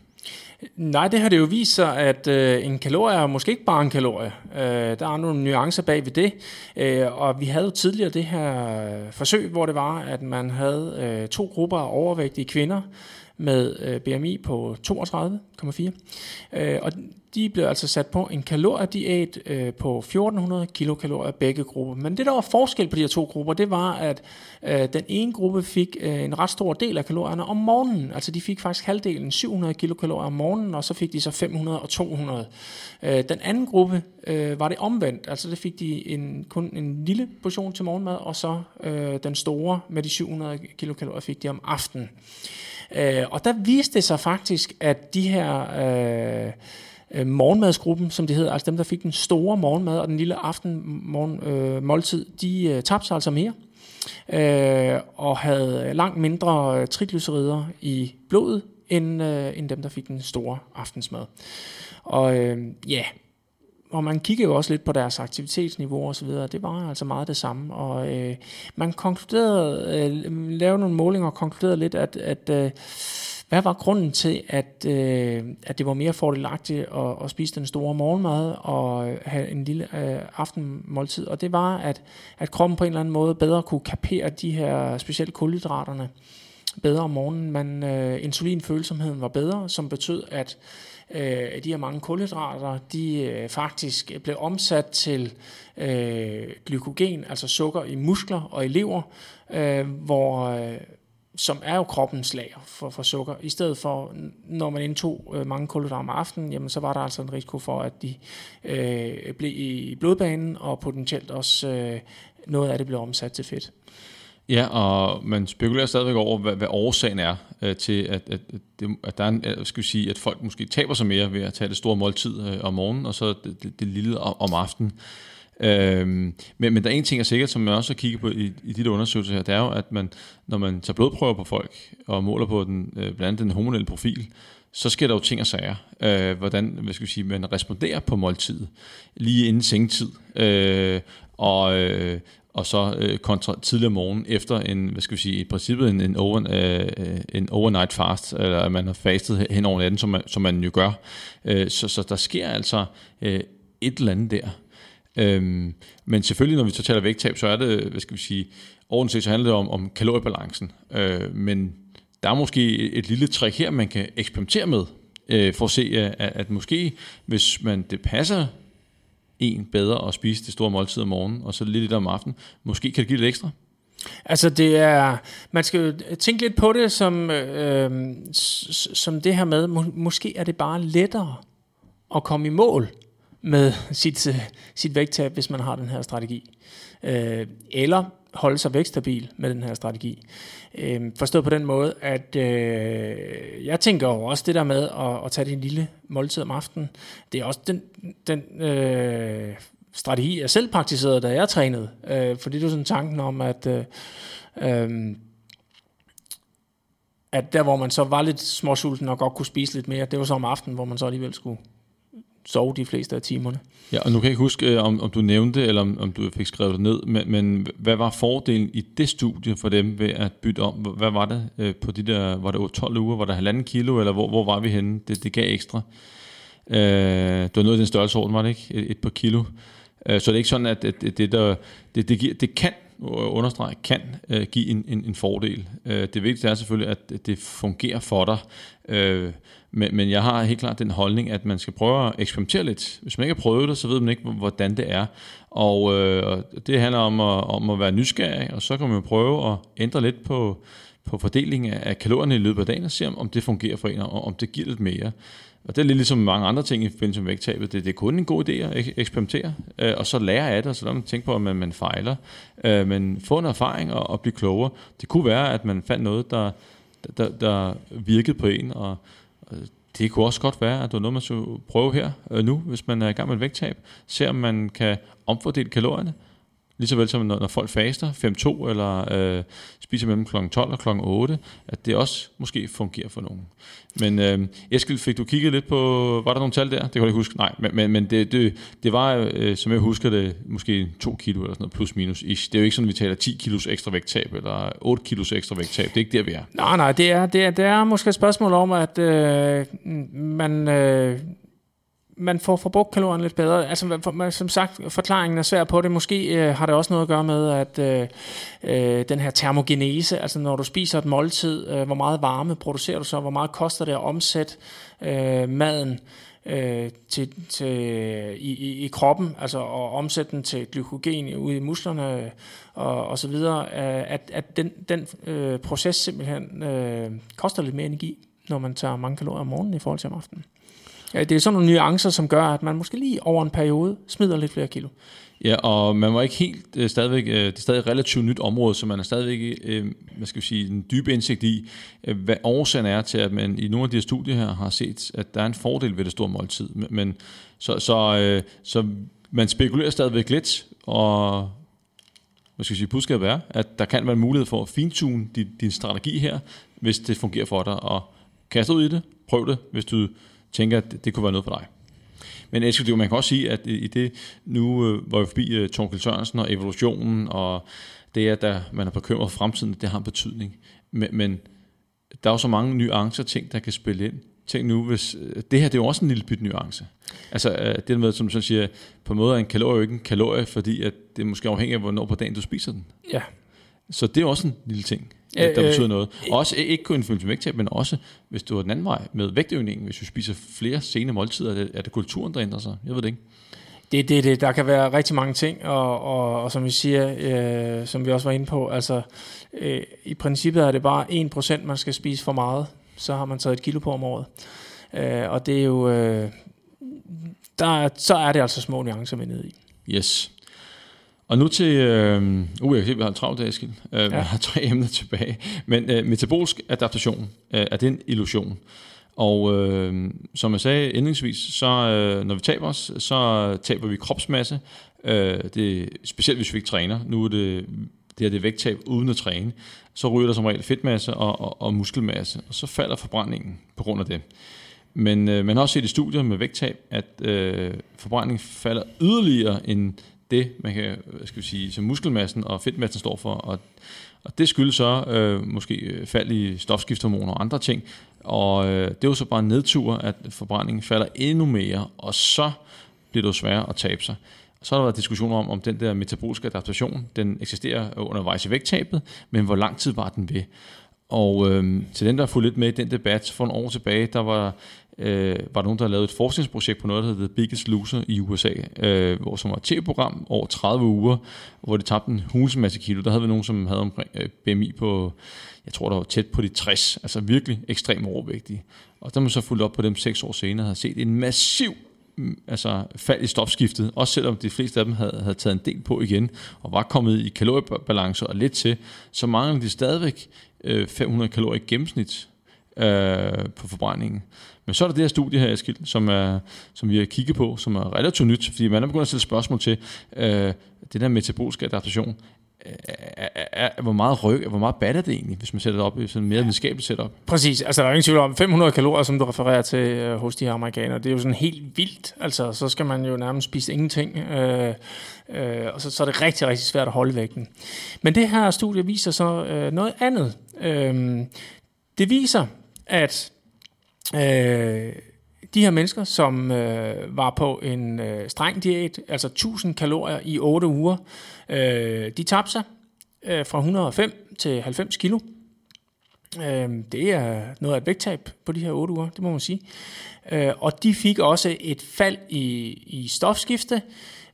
Nej, det har det jo vist sig, at øh, en kalorie er måske ikke bare en kalorie. Øh, der er nogle nuancer bag ved det. Øh, og vi havde jo tidligere det her forsøg, hvor det var, at man havde øh, to grupper af overvægtige kvinder med øh, BMI på 32,4. Øh, og de blev altså sat på en kaloriediæt øh, på 1400 kilokalorier begge grupper. Men det, der var forskel på de her to grupper, det var, at øh, den ene gruppe fik øh, en ret stor del af kalorierne om morgenen. Altså de fik faktisk halvdelen, 700 kilokalorier om morgenen, og så fik de så 500 og 200. Øh, den anden gruppe øh, var det omvendt. Altså det fik de en, kun en lille portion til morgenmad, og så øh, den store med de 700 kilokalorier fik de om aftenen. Øh, og der viste det sig faktisk, at de her... Øh, øh, morgenmadsgruppen, som det hedder, altså dem, der fik den store morgenmad og den lille aften morgen, øh, måltid, de øh, tabte sig altså mere øh, og havde langt mindre øh, triglycerider i blodet, end, øh, end dem, der fik den store aftensmad. Og øh, ja, og man kiggede jo også lidt på deres aktivitetsniveau og så videre. Det var altså meget det samme. Og øh, man konkluderede, øh, lavede nogle målinger og konkluderede lidt, at, at øh, hvad var grunden til, at, øh, at det var mere fordelagtigt at, at spise den store morgenmad og have en lille øh, aftenmåltid? Og det var, at, at kroppen på en eller anden måde bedre kunne kapere de her specielt kulhydraterne bedre om morgenen. Man, øh, insulinfølsomheden var bedre, som betød, at øh, de her mange kulhydrater, de øh, faktisk blev omsat til øh, glykogen, altså sukker i muskler og i lever, øh, hvor... Øh, som er jo kroppens lager for, for sukker. I stedet for, når man indtog øh, mange kulhydrater om aftenen, jamen, så var der altså en risiko for, at de øh, blev i blodbanen, og potentielt også øh, noget af det blev omsat til fedt. Ja, og man spekulerer stadigvæk over, hvad, hvad årsagen er øh, til, at, at, at, at, der er en, øh, skal vi sige, at folk måske taber sig mere ved at tage det store måltid øh, om morgenen, og så det, det, det lille om, om aftenen. Øhm, men, men der er en ting, er sikkert, som man også har kigget på i, i de undersøgelser her, det er jo, at man, når man tager blodprøver på folk, og måler på den, øh, blandt andet den hormonelle profil, så sker der jo ting og sager. Øh, hvordan hvad skal vi sige, man responderer på måltid, lige inden sengetid, øh, og, øh, og så øh, kontra tidligere morgen efter en, hvad skal vi sige, i princippet en, en, over, øh, en overnight fast, eller at man har fastet hen over natten, som man, som man jo gør. Øh, så, så der sker altså øh, et eller andet der. Øhm, men selvfølgelig, når vi så taler vægttab, så er det, hvad skal vi sige, ordentligt set, så handler det om, om kaloriebalancen. Øh, men der er måske et lille trick her, man kan eksperimentere med, øh, for at se, at, at måske, hvis man det passer en bedre at spise det store måltid om morgenen, og så lidt lidt om aftenen, måske kan det give lidt ekstra. Altså det er, man skal jo tænke lidt på det som, øh, som det her med, må, måske er det bare lettere at komme i mål, med sit, øh, sit vægttab, hvis man har den her strategi. Øh, eller holde sig vægtstabil med den her strategi. Øh, forstået på den måde, at øh, jeg tænker jo også det der med at, at tage det en lille måltid om aftenen, det er også den, den øh, strategi, jeg selv praktiserede, da jeg trænede. Øh, fordi det er sådan tanken om, at øh, øh, at der hvor man så var lidt småsulten og godt kunne spise lidt mere, det var så om aftenen, hvor man så alligevel skulle sove de fleste af timerne. Ja, og nu kan jeg ikke huske, øh, om, om du nævnte, eller om, om du fik skrevet det ned, men, men hvad var fordelen i det studie for dem ved at bytte om? Hvad var det øh, på de der, var det 12 uger, var der halvanden kilo, eller hvor, hvor var vi henne? Det, det gav ekstra. Øh, det var noget af den størrelseorden, var det ikke? Et, et par kilo. Øh, så det er ikke sådan, at, at, at det, der, det, det, giver, det kan understrege, kan øh, give en, en, en fordel. Øh, det vigtigste er selvfølgelig, at det fungerer for dig. Øh, men, men jeg har helt klart den holdning, at man skal prøve at eksperimentere lidt. Hvis man ikke har prøvet det, så ved man ikke, hvordan det er. Og, øh, det handler om at, om at være nysgerrig, og så kan man jo prøve at ændre lidt på, på fordelingen af kalorierne i løbet af dagen, og se om, om det fungerer for en, og om det giver lidt mere. Og det er lidt ligesom mange andre ting i forbindelse med vægttabet. Det, det er kun en god idé at eksperimentere, øh, og så lære af det, og så man tænke på, at man, man fejler. Øh, men få en erfaring og, og blive klogere. Det kunne være, at man fandt noget, der, der, der virkede på en, og Øh, det kunne også godt være, at det var noget, man skulle prøve her øh, nu, hvis man er i gang med et vægttab. Se om man kan omfordele kalorierne, lige så vel som når, når folk faster 5-2 eller øh, spiser mellem kl. 12 og kl. 8, at det også måske fungerer for nogen. Men øh, Eskild, fik du kigget lidt på, var der nogle tal der? Det kan jeg ikke huske. Nej, men, men, men det, det, det var, øh, som jeg husker det, måske 2 kilo eller sådan noget, plus minus ish. Det er jo ikke sådan, at vi taler 10 kilos ekstra vægttab, eller 8 kilos ekstra vægttab. Det er ikke der, vi er. Nej, nej, det er, det er, det er måske et spørgsmål om, at øh, man... Øh, man får forbrugt kalorierne lidt bedre. Altså, for, som sagt, forklaringen er svær på det. Måske øh, har det også noget at gøre med, at øh, øh, den her termogenese, altså når du spiser et måltid, øh, hvor meget varme producerer du så, hvor meget koster det at omsætte øh, maden øh, til, til, i, i, i kroppen, altså at omsætte den til glykogen ude i musklerne øh, og, og så videre, øh, at, at den, den øh, proces simpelthen øh, koster lidt mere energi, når man tager mange kalorier om morgenen i forhold til om aftenen. Ja, det er sådan nogle nuancer, som gør, at man måske lige over en periode smider lidt flere kilo. Ja, og man var ikke helt øh, stadigvæk, øh, det er stadig et relativt nyt område, så man er stadigvæk, øh, hvad skal vi sige, en dyb indsigt i, øh, hvad årsagen er til, at man i nogle af de her studier her har set, at der er en fordel ved det store måltid. Men så, så, øh, så man spekulerer stadigvæk lidt, og hvad skal jeg sige, budskabet er, at der kan være en mulighed for at fintune din, din strategi her, hvis det fungerer for dig, og kaste ud i det, prøv det, hvis du tænker, at det kunne være noget for dig. Men Eskild, man kan også sige, at i det, nu øh, hvor var vi forbi øh, Torkel Sørensen og evolutionen, og det, at der, man er bekymret for fremtiden, det har en betydning. Men, men der er jo så mange nuancer ting, der kan spille ind. Tænk nu, hvis, øh, det her det er jo også en lille bit nuance. Altså det med, som du siger, på en måde er en kalorie jo ikke en kalorie, fordi at det er måske afhængigt af, hvornår på dagen du spiser den. Ja. Så det er også en lille ting, Øh, der øh, betyder noget. Også ikke kun i forbindelse med vægttab, men også hvis du er den anden vej med vægtøgningen. Hvis du spiser flere sene måltider, er det, er det kulturen, der ændrer sig? Jeg ved det ikke. Det, det, det, der kan være rigtig mange ting, og, og, og som vi siger, øh, som vi også var inde på, altså øh, i princippet er det bare 1% man skal spise for meget, så har man taget et kilo på om året. Øh, og det er jo, øh, der, er- så er det altså små nuancer, vi er nede i. Yes. Og nu til, øh, uh, jeg kan se, vi har en travlt dag, Eskild. Uh, ja. Vi har tre emner tilbage. Men uh, metabolisk adaptation, uh, er det en illusion? Og øh, som jeg sagde indledningsvis, så øh, når vi taber os, så taber vi kropsmasse. Øh, det specielt hvis vi ikke træner. Nu er det, det her det er vægttab uden at træne. Så ryger der som regel fedtmasse og, og, og muskelmasse, og så falder forbrændingen på grund af det. Men øh, man har også set i studier med vægttab, at øh, forbrændingen falder yderligere end det, man kan, hvad skal vi sige, som muskelmassen og fedtmassen står for. Og, og det skyldes så øh, måske fald i stofskiftehormoner og andre ting. Og øh, det er jo så bare en nedtur, at forbrændingen falder endnu mere, og så bliver det jo sværere at tabe sig. Så har der været diskussioner om, om den der metaboliske adaptation, den eksisterer undervejs i vægttabet, men hvor lang tid var den ved? Og øh, til den, der har fulgt lidt med i den debat, for en år tilbage, der var, øh, var der nogen, der lavede et forskningsprojekt på noget, der hedder The Biggest Loser i USA, øh, hvor som var et tv-program over 30 uger, hvor de tabte en hulens masse kilo. Der havde vi nogen, som havde omkring øh, BMI på, jeg tror, der var tæt på de 60, altså virkelig ekstremt overvægtige. Og der man så fulgt op på dem seks år senere, havde set en massiv altså fald i stofskiftet, også selvom de fleste af dem havde, havde taget en del på igen, og var kommet i kaloriebalance og lidt til, så manglede de stadigvæk øh, 500 kalorier i gennemsnit øh, på forbrændingen. Men så er der det her studie her, Eskild, som, er, som vi har kigget på, som er relativt nyt, fordi man er begyndt at stille spørgsmål til øh, det der metaboliske adaptation. Er, er, er, hvor meget ryg, hvor meget batter det egentlig, hvis man sætter det op i sådan mere videnskabeligt setup? Præcis, altså der er ingen tvivl om 500 kalorier, som du refererer til øh, hos de her amerikanere. Det er jo sådan helt vildt. Altså så skal man jo nærmest spise ingenting, øh, øh, og så, så er det rigtig, rigtig svært at holde vægten. Men det her studie viser så øh, noget andet. Øh, det viser, at øh, de her mennesker, som øh, var på en øh, streng diæt, altså 1000 kalorier i 8 uger, øh, de tabte sig øh, fra 105 til 90 kilo. Øh, det er noget af et vægttab på de her 8 uger, det må man sige. Øh, og de fik også et fald i, i stofskifte,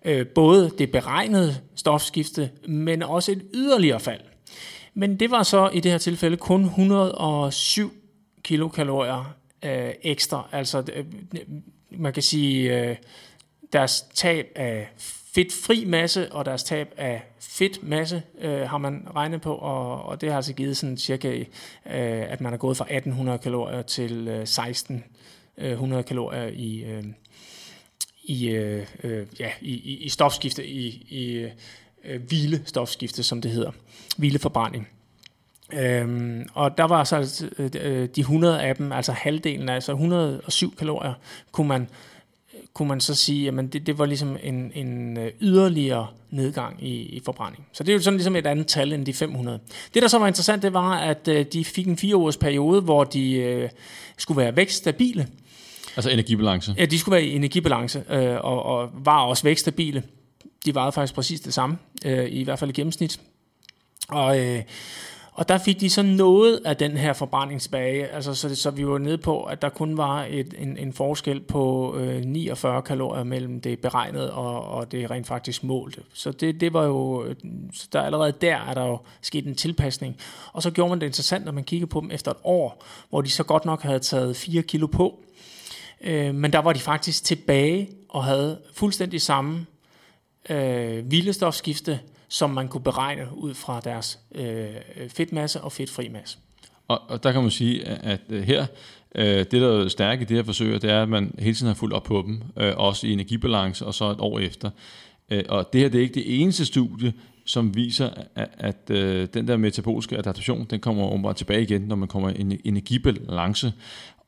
øh, både det beregnede stofskifte, men også et yderligere fald. Men det var så i det her tilfælde kun 107 kilokalorier øh, ekstra. Altså øh, man kan sige, øh, deres tab af fedtfri masse og deres tab af fedtmasse øh, har man regnet på, og, og det har altså givet sådan cirka, øh, at man er gået fra 1800 kalorier til øh, 1600 øh, kalorier i, øh, i, øh, øh, ja, i, i, i stofskifte, i, i øh, hvilestofskifte, som det hedder, hvileforbrænding. Øhm, og der var så øh, de 100 af dem, altså halvdelen, altså 107 kalorier, kunne man, kunne man så sige, jamen det, det var ligesom en, en øh, yderligere nedgang i, i forbrænding. Så det er jo sådan ligesom et andet tal end de 500. Det der så var interessant, det var, at øh, de fik en fire års periode, hvor de øh, skulle være vækststabile. Altså energibalance. Ja, de skulle være i energibalance, øh, og, og var også vækststabile. De varede faktisk præcis det samme, øh, i hvert fald i gennemsnit. Og, øh, og der fik de så noget af den her forbrænding tilbage, altså så, det, så vi var nede på, at der kun var et, en, en forskel på øh, 49 kalorier mellem det beregnede og, og det rent faktisk målte. Så det, det var jo, øh, så der allerede der er der jo sket en tilpasning. Og så gjorde man det interessant, når man kiggede på dem efter et år, hvor de så godt nok havde taget 4 kilo på, øh, men der var de faktisk tilbage og havde fuldstændig samme øh, hvilestofskifte, som man kunne beregne ud fra deres øh, fedtmasse og fedtfri masse. Og, og der kan man sige, at, at her, øh, det der er stærkt i det her forsøg, det er, at man hele tiden har fulgt op på dem, øh, også i energibalance, og så et år efter. Øh, og det her det er ikke det eneste studie, som viser, at, at øh, den der metaboliske adaptation, den kommer åbenbart tilbage igen, når man kommer i en energibalance.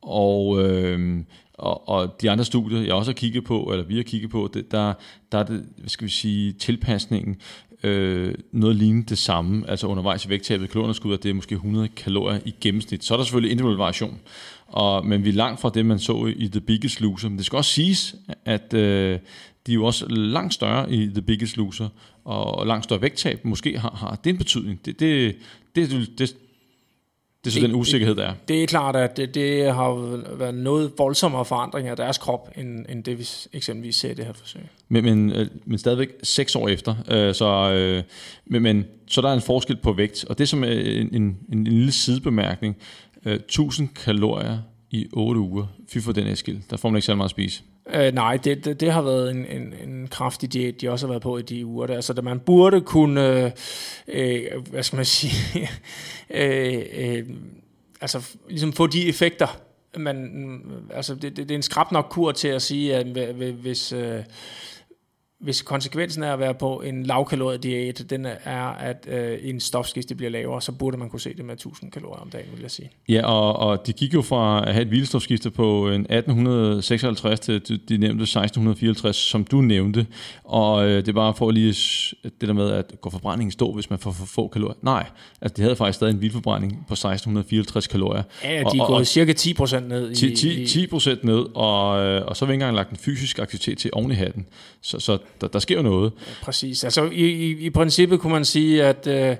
Og, øh, og, og de andre studier, jeg også har kigget på, eller vi har kigget på, det, der, der er det, hvad skal vi sige, tilpasningen øh, noget lignende det samme, altså undervejs i vægttabet kalorieunderskud, at det er måske 100 kalorier i gennemsnit. Så er der selvfølgelig individuel variation, og, men vi er langt fra det, man så i The Biggest Loser. Men det skal også siges, at øh, de er jo også langt større i The Biggest Loser, og langt større vægttab måske har, har det en betydning. Det, det, det, det, det, er så det, den usikkerhed, der er. Det er klart, at det, det har været noget voldsommere forandring af deres krop, end, end det vi eksempelvis ser i det her forsøg. Men, men, øh, men stadigvæk seks år efter. Øh, så, øh, men, men, så der er en forskel på vægt. Og det som en, en, en, en lille sidebemærkning. 1000 kalorier i 8 uger. Fy for den Eskild. Der får man ikke så meget at spise. Øh, nej, det, det, det har været en, en, en kraftig diæt, de også har været på i de uger der. Så da man burde kunne, øh, øh hvad skal man sige, øh, øh, altså ligesom få de effekter, man, altså det, det, det er en skrab nok kur til at sige, at hvis... Øh, hvis konsekvensen er at være på en lavkalorie diæt, den er, at øh, en stofskifte bliver lavere, så burde man kunne se det med 1000 kalorier om dagen, vil jeg sige. Ja, og, og de gik jo fra at have et hvilestofskifte på 1856 til de nævnte 1654, som du nævnte, og øh, det er bare for lige det der med, at går forbrændingen stå, hvis man får for få kalorier. Nej, altså de havde faktisk stadig en hvilforbrænding på 1654 kalorier. Ja, de er gået og, cirka 10% ned. 10, 10, 10 ned, og, øh, og så har vi ikke engang lagt en fysisk aktivitet til oven i hatten. Så, så der, der sker jo noget. Præcis. Altså i, i, i princippet kunne man sige, at, øh,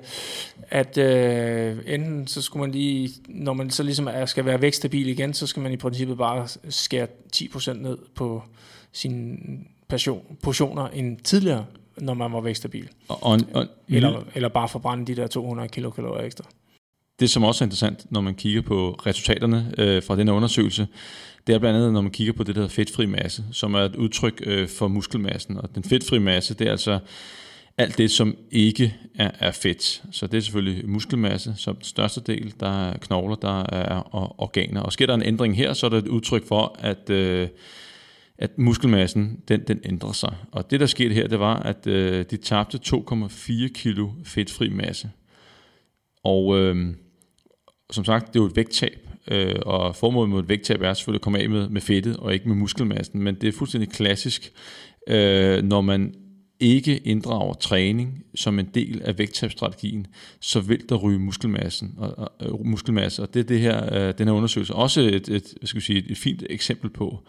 at øh, enten så skulle man lige, når man så ligesom er, skal være vækstabil igen, så skal man i princippet bare skære 10% ned på sine portioner end tidligere, når man var vækstabil. Og, og, og, eller, eller bare forbrænde de der 200 kilokalorier ekstra. Det, som også er interessant, når man kigger på resultaterne øh, fra den undersøgelse, det er blandt andet, når man kigger på det, der hedder fedtfri masse, som er et udtryk øh, for muskelmassen. Og den fedtfri masse, det er altså alt det, som ikke er, er fedt. Så det er selvfølgelig muskelmasse som den største del. Der er knogler, der er organer. Og sker der en ændring her, så er det et udtryk for, at, øh, at muskelmassen den, den ændrer sig. Og det, der skete her, det var, at øh, de tabte 2,4 kilo fedtfri masse. Og øh, som sagt, det er jo et vægttab. Øh, og formålet med et vægttab er selvfølgelig at komme af med, med fedtet og ikke med muskelmassen, men det er fuldstændig klassisk, øh, når man ikke inddrager træning som en del af vægttabsstrategien, så vil der ryge muskelmassen og, og, og muskelmasse, og det er det her, øh, den her undersøgelse også et, et, skal sige, et, et fint eksempel på.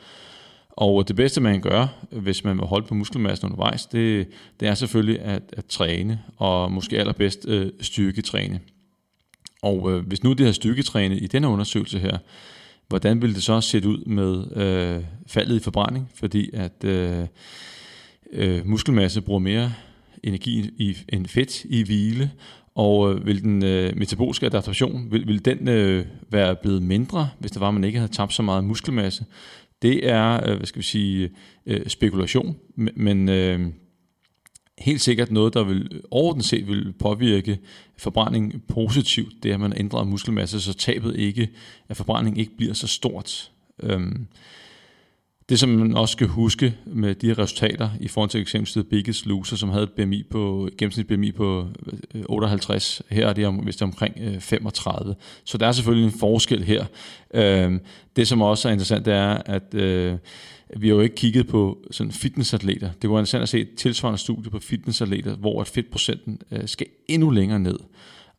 Og det bedste, man kan gøre, hvis man vil holde på muskelmassen undervejs, det, det er selvfølgelig at, at træne, og måske allerbedst øh, styrketræne. Og øh, hvis nu det har styrketrænet i denne undersøgelse her, hvordan ville det så se ud med øh, faldet i forbrænding? Fordi at øh, øh, muskelmasse bruger mere energi i, end fedt i hvile, og øh, vil den øh, metaboliske adaptation, vil, vil den øh, være blevet mindre, hvis det var, at man ikke havde tabt så meget muskelmasse? Det er, øh, hvad skal vi sige, øh, spekulation, men øh, helt sikkert noget, der vil overordnet set vil påvirke forbrænding positivt, det er, at man ændrer muskelmasse, så tabet ikke, at forbrænding ikke bliver så stort. Øhm, det, som man også skal huske med de resultater i forhold til eksempelvis Biggest Loser, som havde et BMI på, gennemsnit BMI på øh, 58, her er det om, hvis det er omkring øh, 35. Så der er selvfølgelig en forskel her. Øhm, det, som også er interessant, det er, at øh, vi har jo ikke kigget på sådan fitnessatleter. Det var interessant at se et tilsvarende studie på fitnessatleter, hvor at fedtprocenten skal endnu længere ned.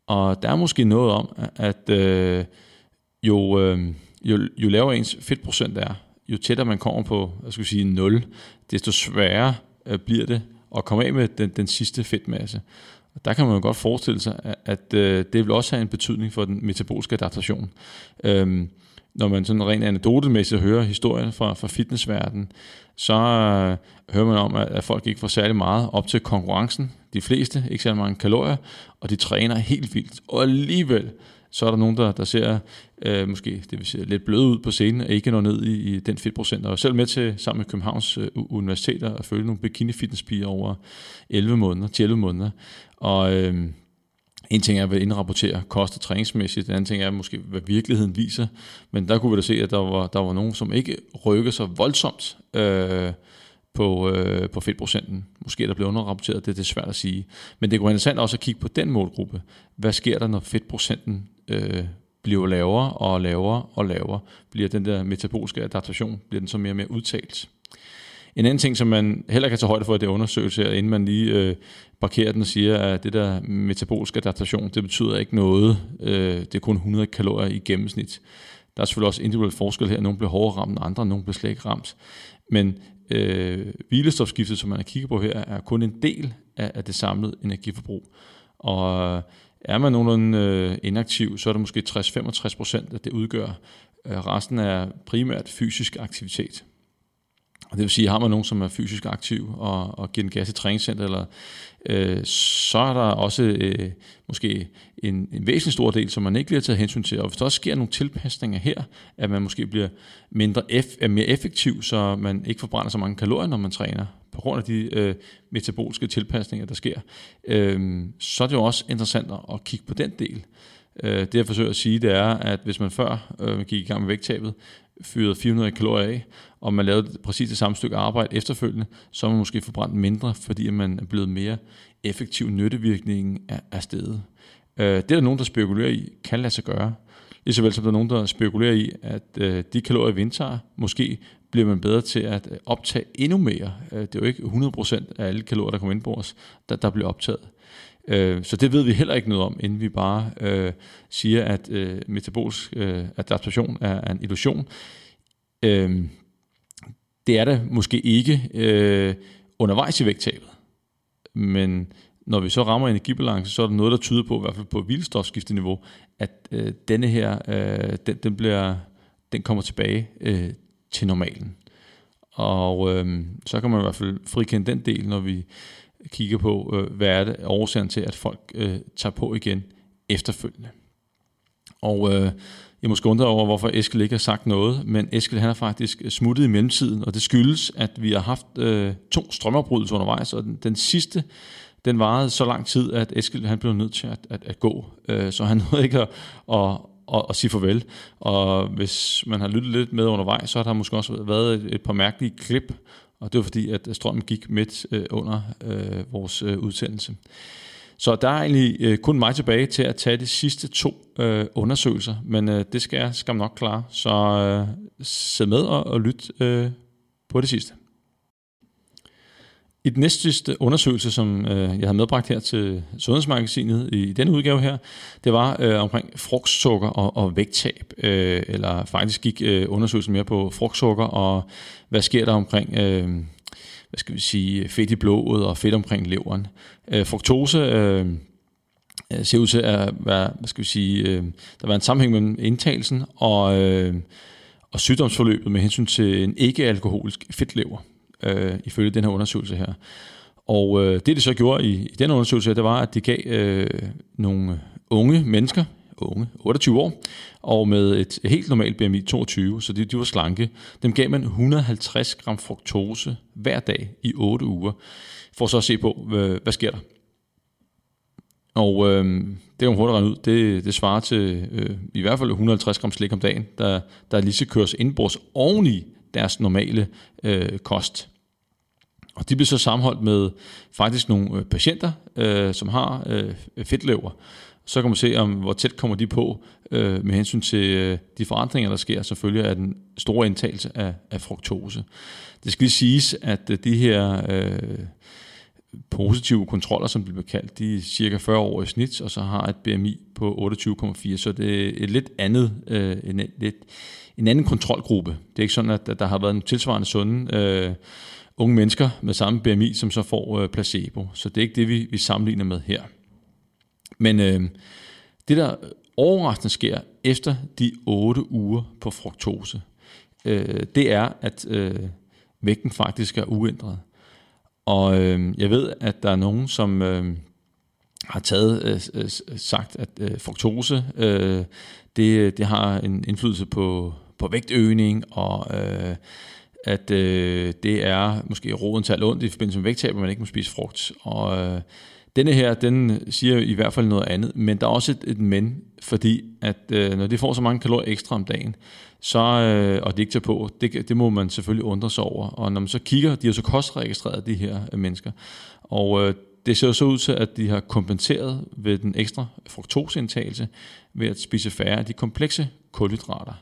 Og der er måske noget om, at jo, jo, jo lavere ens fedtprocent er, jo tættere man kommer på, jeg skulle sige, 0, desto sværere øh, bliver det at komme af med den, den sidste fedtmasse. Og der kan man jo godt forestille sig, at, at øh, det vil også have en betydning for den metaboliske adaptation. Øhm, når man sådan rent anekdotemæssigt hører historien fra, fra fitnessverdenen, så øh, hører man om, at, at folk ikke får særlig meget op til konkurrencen. De fleste, ikke særlig mange kalorier, og de træner helt vildt. Og alligevel, så er der nogen, der, der ser øh, måske det vil sige, lidt bløde ud på scenen, og ikke når ned i, i den fedtprocent. Og selv med til, sammen med Københavns øh, Universiteter, at følge nogle bikini fitnesspiger over 11 måneder, 11 måneder. Og øh, en ting er, hvad indrapportere koster træningsmæssigt, en anden ting er måske, hvad virkeligheden viser. Men der kunne vi da se, at der var, der var nogen, som ikke rykker så voldsomt øh, på, øh, på fedtprocenten. Måske er der blevet underrapporteret, det, det er svært at sige. Men det kunne være interessant også at kigge på den målgruppe. Hvad sker der, når fedtprocenten øh, bliver lavere og lavere og lavere? Bliver den der metaboliske adaptation, bliver den så mere og mere udtalt? En anden ting, som man heller kan tage højde for i det undersøgelse her, inden man lige øh, parkerer den og siger, at det der metabolske adaptation, det betyder ikke noget. Øh, det er kun 100 kalorier i gennemsnit. Der er selvfølgelig også individuel forskel her. Nogle bliver hårdere ramt end andre, nogle bliver slet ikke ramt. Men øh, hvilestofskiftet, som man har kigget på her, er kun en del af, af det samlede energiforbrug. Og er man nogenlunde øh, inaktiv, så er det måske 60-65 procent, at det udgør. Øh, resten er primært fysisk aktivitet. Og det vil sige, har man nogen, som er fysisk aktiv og, og giver en gas i træningscenter, eller, øh, så er der også øh, måske en, en væsentlig stor del, som man ikke bliver taget hensyn til. Og hvis der også sker nogle tilpasninger her, at man måske bliver mindre eff, mere effektiv, så man ikke forbrænder så mange kalorier, når man træner, på grund af de øh, metaboliske tilpasninger, der sker, øh, så er det jo også interessant at kigge på den del. Øh, det jeg forsøger at sige, det er, at hvis man før øh, gik i gang med vægttabet, fyrede 400 kalorier af, og man lavede præcis det samme stykke arbejde efterfølgende, så er man måske forbrændt mindre, fordi man er blevet mere effektiv. Nyttevirkningen af, af stedet. Øh, det er der nogen, der spekulerer i, kan lade sig gøre. Lige så vel som der er nogen, der spekulerer i, at øh, de kalorier, vi indtager, måske bliver man bedre til at øh, optage endnu mere. Øh, det er jo ikke 100% af alle kalorier, der kommer ind på os, der, der bliver optaget. Øh, så det ved vi heller ikke noget om, inden vi bare øh, siger, at øh, metabolisk øh, adaptation er, er en illusion. Øh, det er det måske ikke øh, undervejs i vægttabet. Men når vi så rammer energibalance, så er der noget, der tyder på, i hvert fald på vildstofskifteniveau, at øh, denne her, øh, den, den, bliver, den kommer tilbage øh, til normalen. Og øh, så kan man i hvert fald frikende den del, når vi kigger på, øh, hvad er det årsagen til, at folk øh, tager på igen efterfølgende. Og øh, jeg måske undre over, hvorfor Eskil ikke har sagt noget, men Eskil han har faktisk øh, smuttet i mellemtiden, og det skyldes, at vi har haft øh, to strømafbrydelser undervejs, og den, den sidste, den varede så lang tid, at Eskil han blev nødt til at, at, at gå, øh, så han nåede ikke at, at, at, at sige farvel. Og hvis man har lyttet lidt med undervejs, så har der måske også været et, et par mærkelige klip, og det var fordi, at strømmen gik midt øh, under øh, vores øh, udsendelse. Så der er egentlig øh, kun mig tilbage til at tage de sidste to øh, undersøgelser, men øh, det skal jeg skam nok klare. Så øh, sid med og, og lyt øh, på det sidste. I den næste undersøgelse, som øh, jeg har medbragt her til Sundhedsmagasinet i denne udgave her, det var øh, omkring frugtsukker og, og vægttab. Øh, eller faktisk gik øh, undersøgelsen mere på frugtsukker og hvad sker der omkring... Øh, hvad skal vi sige, fedt i blodet og fedt omkring leveren. Øh, fruktose øh, ser ud til at være, hvad skal vi sige, øh, der var en sammenhæng mellem indtagelsen og, øh, og sygdomsforløbet med hensyn til en ikke-alkoholisk fedtlever øh, ifølge den her undersøgelse her. Og øh, det, de så gjorde i, i den undersøgelse, det var, at de gav øh, nogle unge mennesker, unge, 28 år, og med et helt normalt BMI 22, så de, de var slanke. Dem gav man 150 gram fruktose hver dag i 8 uger, for så at se på, hvad, hvad sker der. Og øh, det kan man hurtigt regne ud, det, det svarer til øh, i hvert fald 150 gram slik om dagen, der, der lige skal køres indbords oveni deres normale øh, kost. Og de blev så sammenholdt med faktisk nogle øh, patienter, øh, som har øh, fedtlever. Så kan man se, om hvor tæt kommer de på øh, med hensyn til øh, de forandringer, der sker, selvfølgelig af den store indtagelse af, af fruktose. Det skal lige siges, at øh, de her øh, positive kontroller, som bliver kaldt, de er cirka 40 år i snit, og så har et BMI på 28,4, så det er et lidt andet, øh, en, lidt, en anden kontrolgruppe. Det er ikke sådan, at, der har været en tilsvarende sunde øh, unge mennesker med samme BMI, som så får øh, placebo. Så det er ikke det, vi, vi sammenligner med her. Men øh, det, der overraskende sker efter de 8 uger på fruktose, øh, det er, at øh, vægten faktisk er uændret. Og øh, jeg ved, at der er nogen, som øh, har taget øh, øh sagt, at øh, fruktose øh, det, det har en indflydelse på, på vægtøgning, og øh, at øh, det er måske roden til alt ondt i forbindelse med vægttab, at man ikke må spise frugt. Og øh, denne her, den siger i hvert fald noget andet, men der er også et, et men, fordi at øh, når det får så mange kalorier ekstra om dagen, så, øh, og det ikke tager på, det, det må man selvfølgelig undre sig over. Og når man så kigger, de har så kostregistreret, de her øh, mennesker, og øh, det ser så ud til, at de har kompenseret ved den ekstra fruktoseindtagelse ved at spise færre af de komplekse kulhydrater.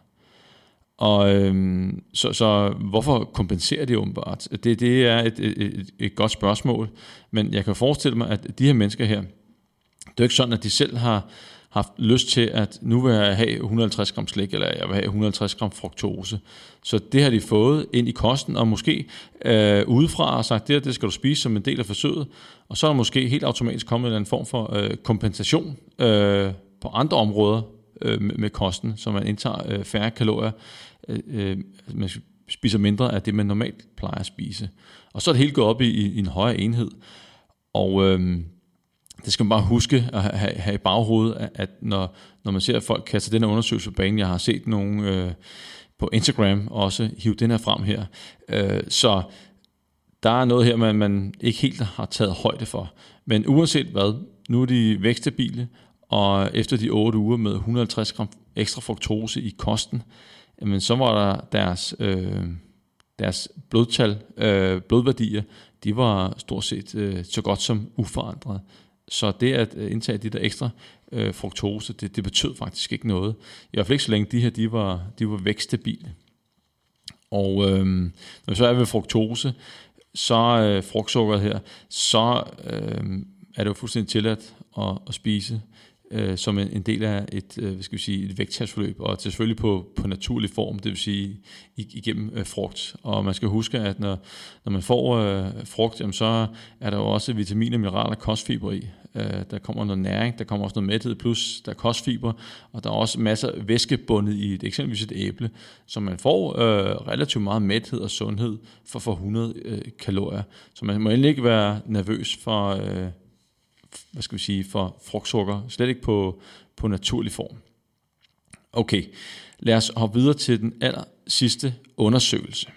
Og øhm, så, så hvorfor kompenserer de åbenbart? Det, det er et, et, et, godt spørgsmål, men jeg kan forestille mig, at de her mennesker her, det er jo ikke sådan, at de selv har, haft lyst til, at nu vil jeg have 150 gram slik, eller jeg vil have 150 gram fruktose. Så det har de fået ind i kosten, og måske øh, udefra og sagt, det her, det skal du spise som en del af forsøget, og så er der måske helt automatisk kommet en form for øh, kompensation øh, på andre områder øh, med, kosten, så man indtager øh, færre kalorier, øh, øh, man spiser mindre af det, man normalt plejer at spise. Og så er det hele gået op i, i, i en højere enhed. Og øh, det skal man bare huske at have, have i baghovedet, at når, når man ser, at folk kaster den her undersøgelse på banen, jeg har set nogen øh, på Instagram også hive den her frem her, øh, så der er noget her, man, man ikke helt har taget højde for. Men uanset hvad, nu er de vækstabile, og efter de 8 uger med 150 gram ekstra fruktose i kosten, jamen så var der deres, øh, deres blodtal, øh, blodværdier, de var stort set øh, så godt som uforandret. Så det at øh, indtage de der ekstra øh, fruktose, det, det betød faktisk ikke noget. I hvert fald ikke så længe de her, de var, de var vækststabile. Og øh, når vi så er ved fruktose, så øh, frugtsukkeret her, så øh, er det jo fuldstændig tilladt at, at spise øh, som en, en del af et, øh, hvad skal vi sige, et vægttabsforløb, og selvfølgelig på, på naturlig form, det vil sige igennem øh, frugt. Og man skal huske, at når, når man får øh, frugt, jamen, så er der jo også vitaminer, mineraler og kostfiber i. Øh, der kommer noget næring, der kommer også noget mæthed, plus der er kostfiber, og der er også masser af væske bundet i et, eksempelvis et æble, så man får øh, relativt meget mæthed og sundhed for, for 100 øh, kalorier. Så man må endelig ikke være nervøs for... Øh, hvad skal vi sige, for frugtsukker, slet ikke på, på naturlig form. Okay, lad os hoppe videre til den aller sidste undersøgelse.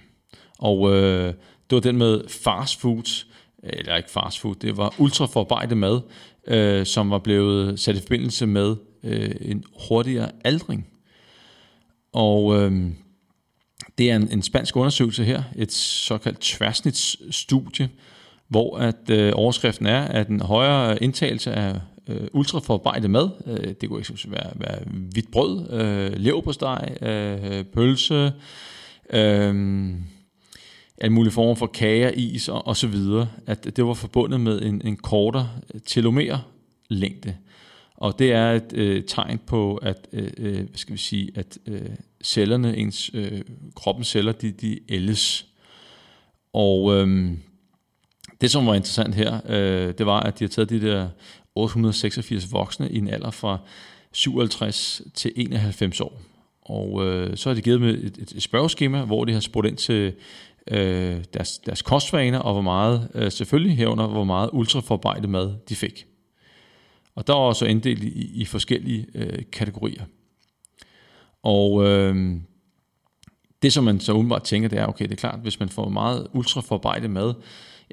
Og øh, det var den med fast food, eller ikke fast food, det var ultraforarbejdet mad, øh, som var blevet sat i forbindelse med øh, en hurtigere aldring. Og øh, det er en, en spansk undersøgelse her, et såkaldt tværsnitsstudie, hvor at øh, overskriften er, at en højere indtagelse af øh, ultraforarbejdet mad, øh, det kunne eksempelvis være, være hvidt brød, øh, leverpostej, øh, pølse, øh, alle mulige former for kager, is og, og så videre, at det var forbundet med en, en kortere telomerlængde. Og det er et øh, tegn på, at øh, øh hvad skal vi sige, at øh, cellerne, ens øh, kroppens celler, de, de ældes. Og øh, det, som var interessant her, øh, det var, at de har taget de der 886 voksne i en alder fra 57 til 91 år. Og øh, så har de givet dem et, et, et spørgeskema, hvor de har spurgt ind til øh, deres, deres kostvaner, og hvor meget, øh, selvfølgelig herunder, hvor meget ultraforarbejdet mad de fik. Og der var også inddelt i, i forskellige øh, kategorier. Og øh, det, som man så umiddelbart tænker, det er, okay, det er klart, hvis man får meget ultraforarbejdet mad,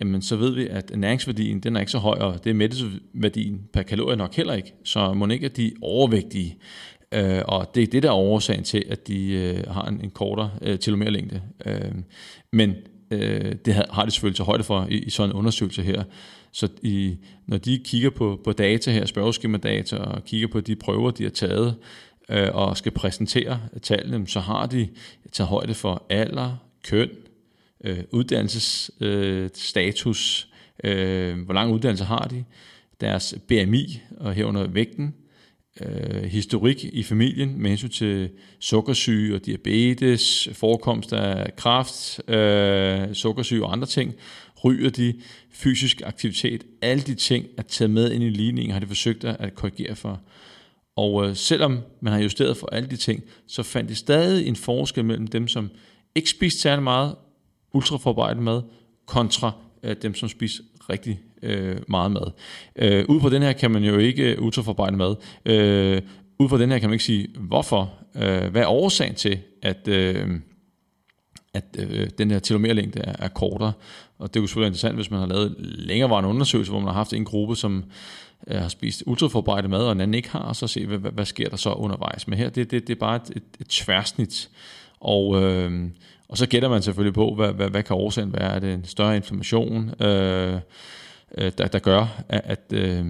jamen så ved vi, at næringsværdien den er ikke så høj, og det er mættesværdien per kalorie nok heller ikke. Så må ikke, at de er overvægtige. Øh, og det er det, der er årsagen til, at de øh, har en, en kortere øh, telomerlængde. Øh, men øh, det har de selvfølgelig til højde for i, i sådan en undersøgelse her. Så i, når de kigger på, på data her, spørgeskema-data, og kigger på de prøver, de har taget, øh, og skal præsentere tallene, så har de taget højde for alder, køn, øh, uddannelsesstatus, øh, øh, hvor lang uddannelse har de, deres BMI og herunder vægten, øh, historik i familien med hensyn til sukkersyge og diabetes, forekomst af kræft, øh, sukkersyge og andre ting, ryger de, fysisk aktivitet, alle de ting at tage med ind i ligningen, har de forsøgt at korrigere for. Og øh, selvom man har justeret for alle de ting, så fandt de stadig en forskel mellem dem, som ikke spiste særlig meget, ultraforarbejdet mad, kontra øh, dem, som spiser rigtig øh, meget mad. Øh, ud på den her kan man jo ikke øh, ultraforarbejdet mad. Øh, ud på den her kan man ikke sige, hvorfor, øh, hvad er årsagen til, at, øh, at øh, den her telomerlængde er, er kortere. Og det er jo selvfølgelig interessant, hvis man har lavet længerevarende undersøgelser, hvor man har haft en gruppe, som øh, har spist ultraforarbejdet mad, og en anden ikke har, og så se, hvad, hvad, hvad sker der så undervejs. Men her, det, det, det er bare et, et, et tværsnit. Og øh, og så gætter man selvfølgelig på, hvad, hvad, hvad kan årsagen være? Er det en større inflammation, øh, øh, der, der gør, at, at, øh,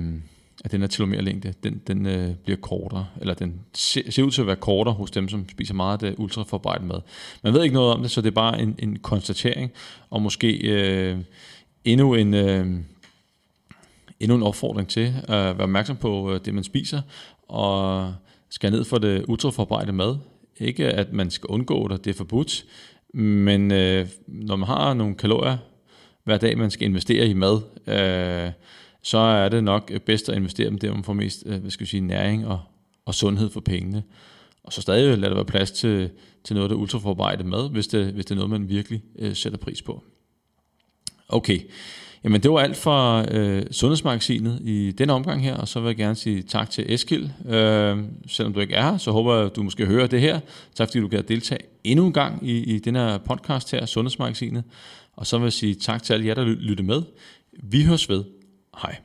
at den her telomerlængde, den, den øh, bliver kortere, eller den ser, ser ud til at være kortere hos dem, som spiser meget øh, af det ultraforarbejdet mad. Man ved ikke noget om det, så det er bare en, en konstatering, og måske øh, endnu en... Øh, endnu en opfordring til at være opmærksom på øh, det, man spiser, og skal ned for det ultraforarbejdede mad. Ikke at man skal undgå det, det er forbudt, men øh, når man har nogle kalorier hver dag, man skal investere i mad, øh, så er det nok øh, bedst at investere dem der, man får mest øh, hvad skal jeg sige, næring og, og sundhed for pengene. Og så stadig lade der være plads til, til noget, der er ultraforarbejdet mad, hvis det, hvis det er noget, man virkelig øh, sætter pris på. Okay, jamen det var alt for øh, Sundhedsmagasinet i denne omgang her, og så vil jeg gerne sige tak til Eskil. Øh, selvom du ikke er her, så håber jeg, at du måske hører det her. Tak fordi du kan deltage endnu en gang i, i den her podcast her, Sundhedsmagasinet. Og så vil jeg sige tak til alle jer, der lytter med. Vi høres ved. Hej.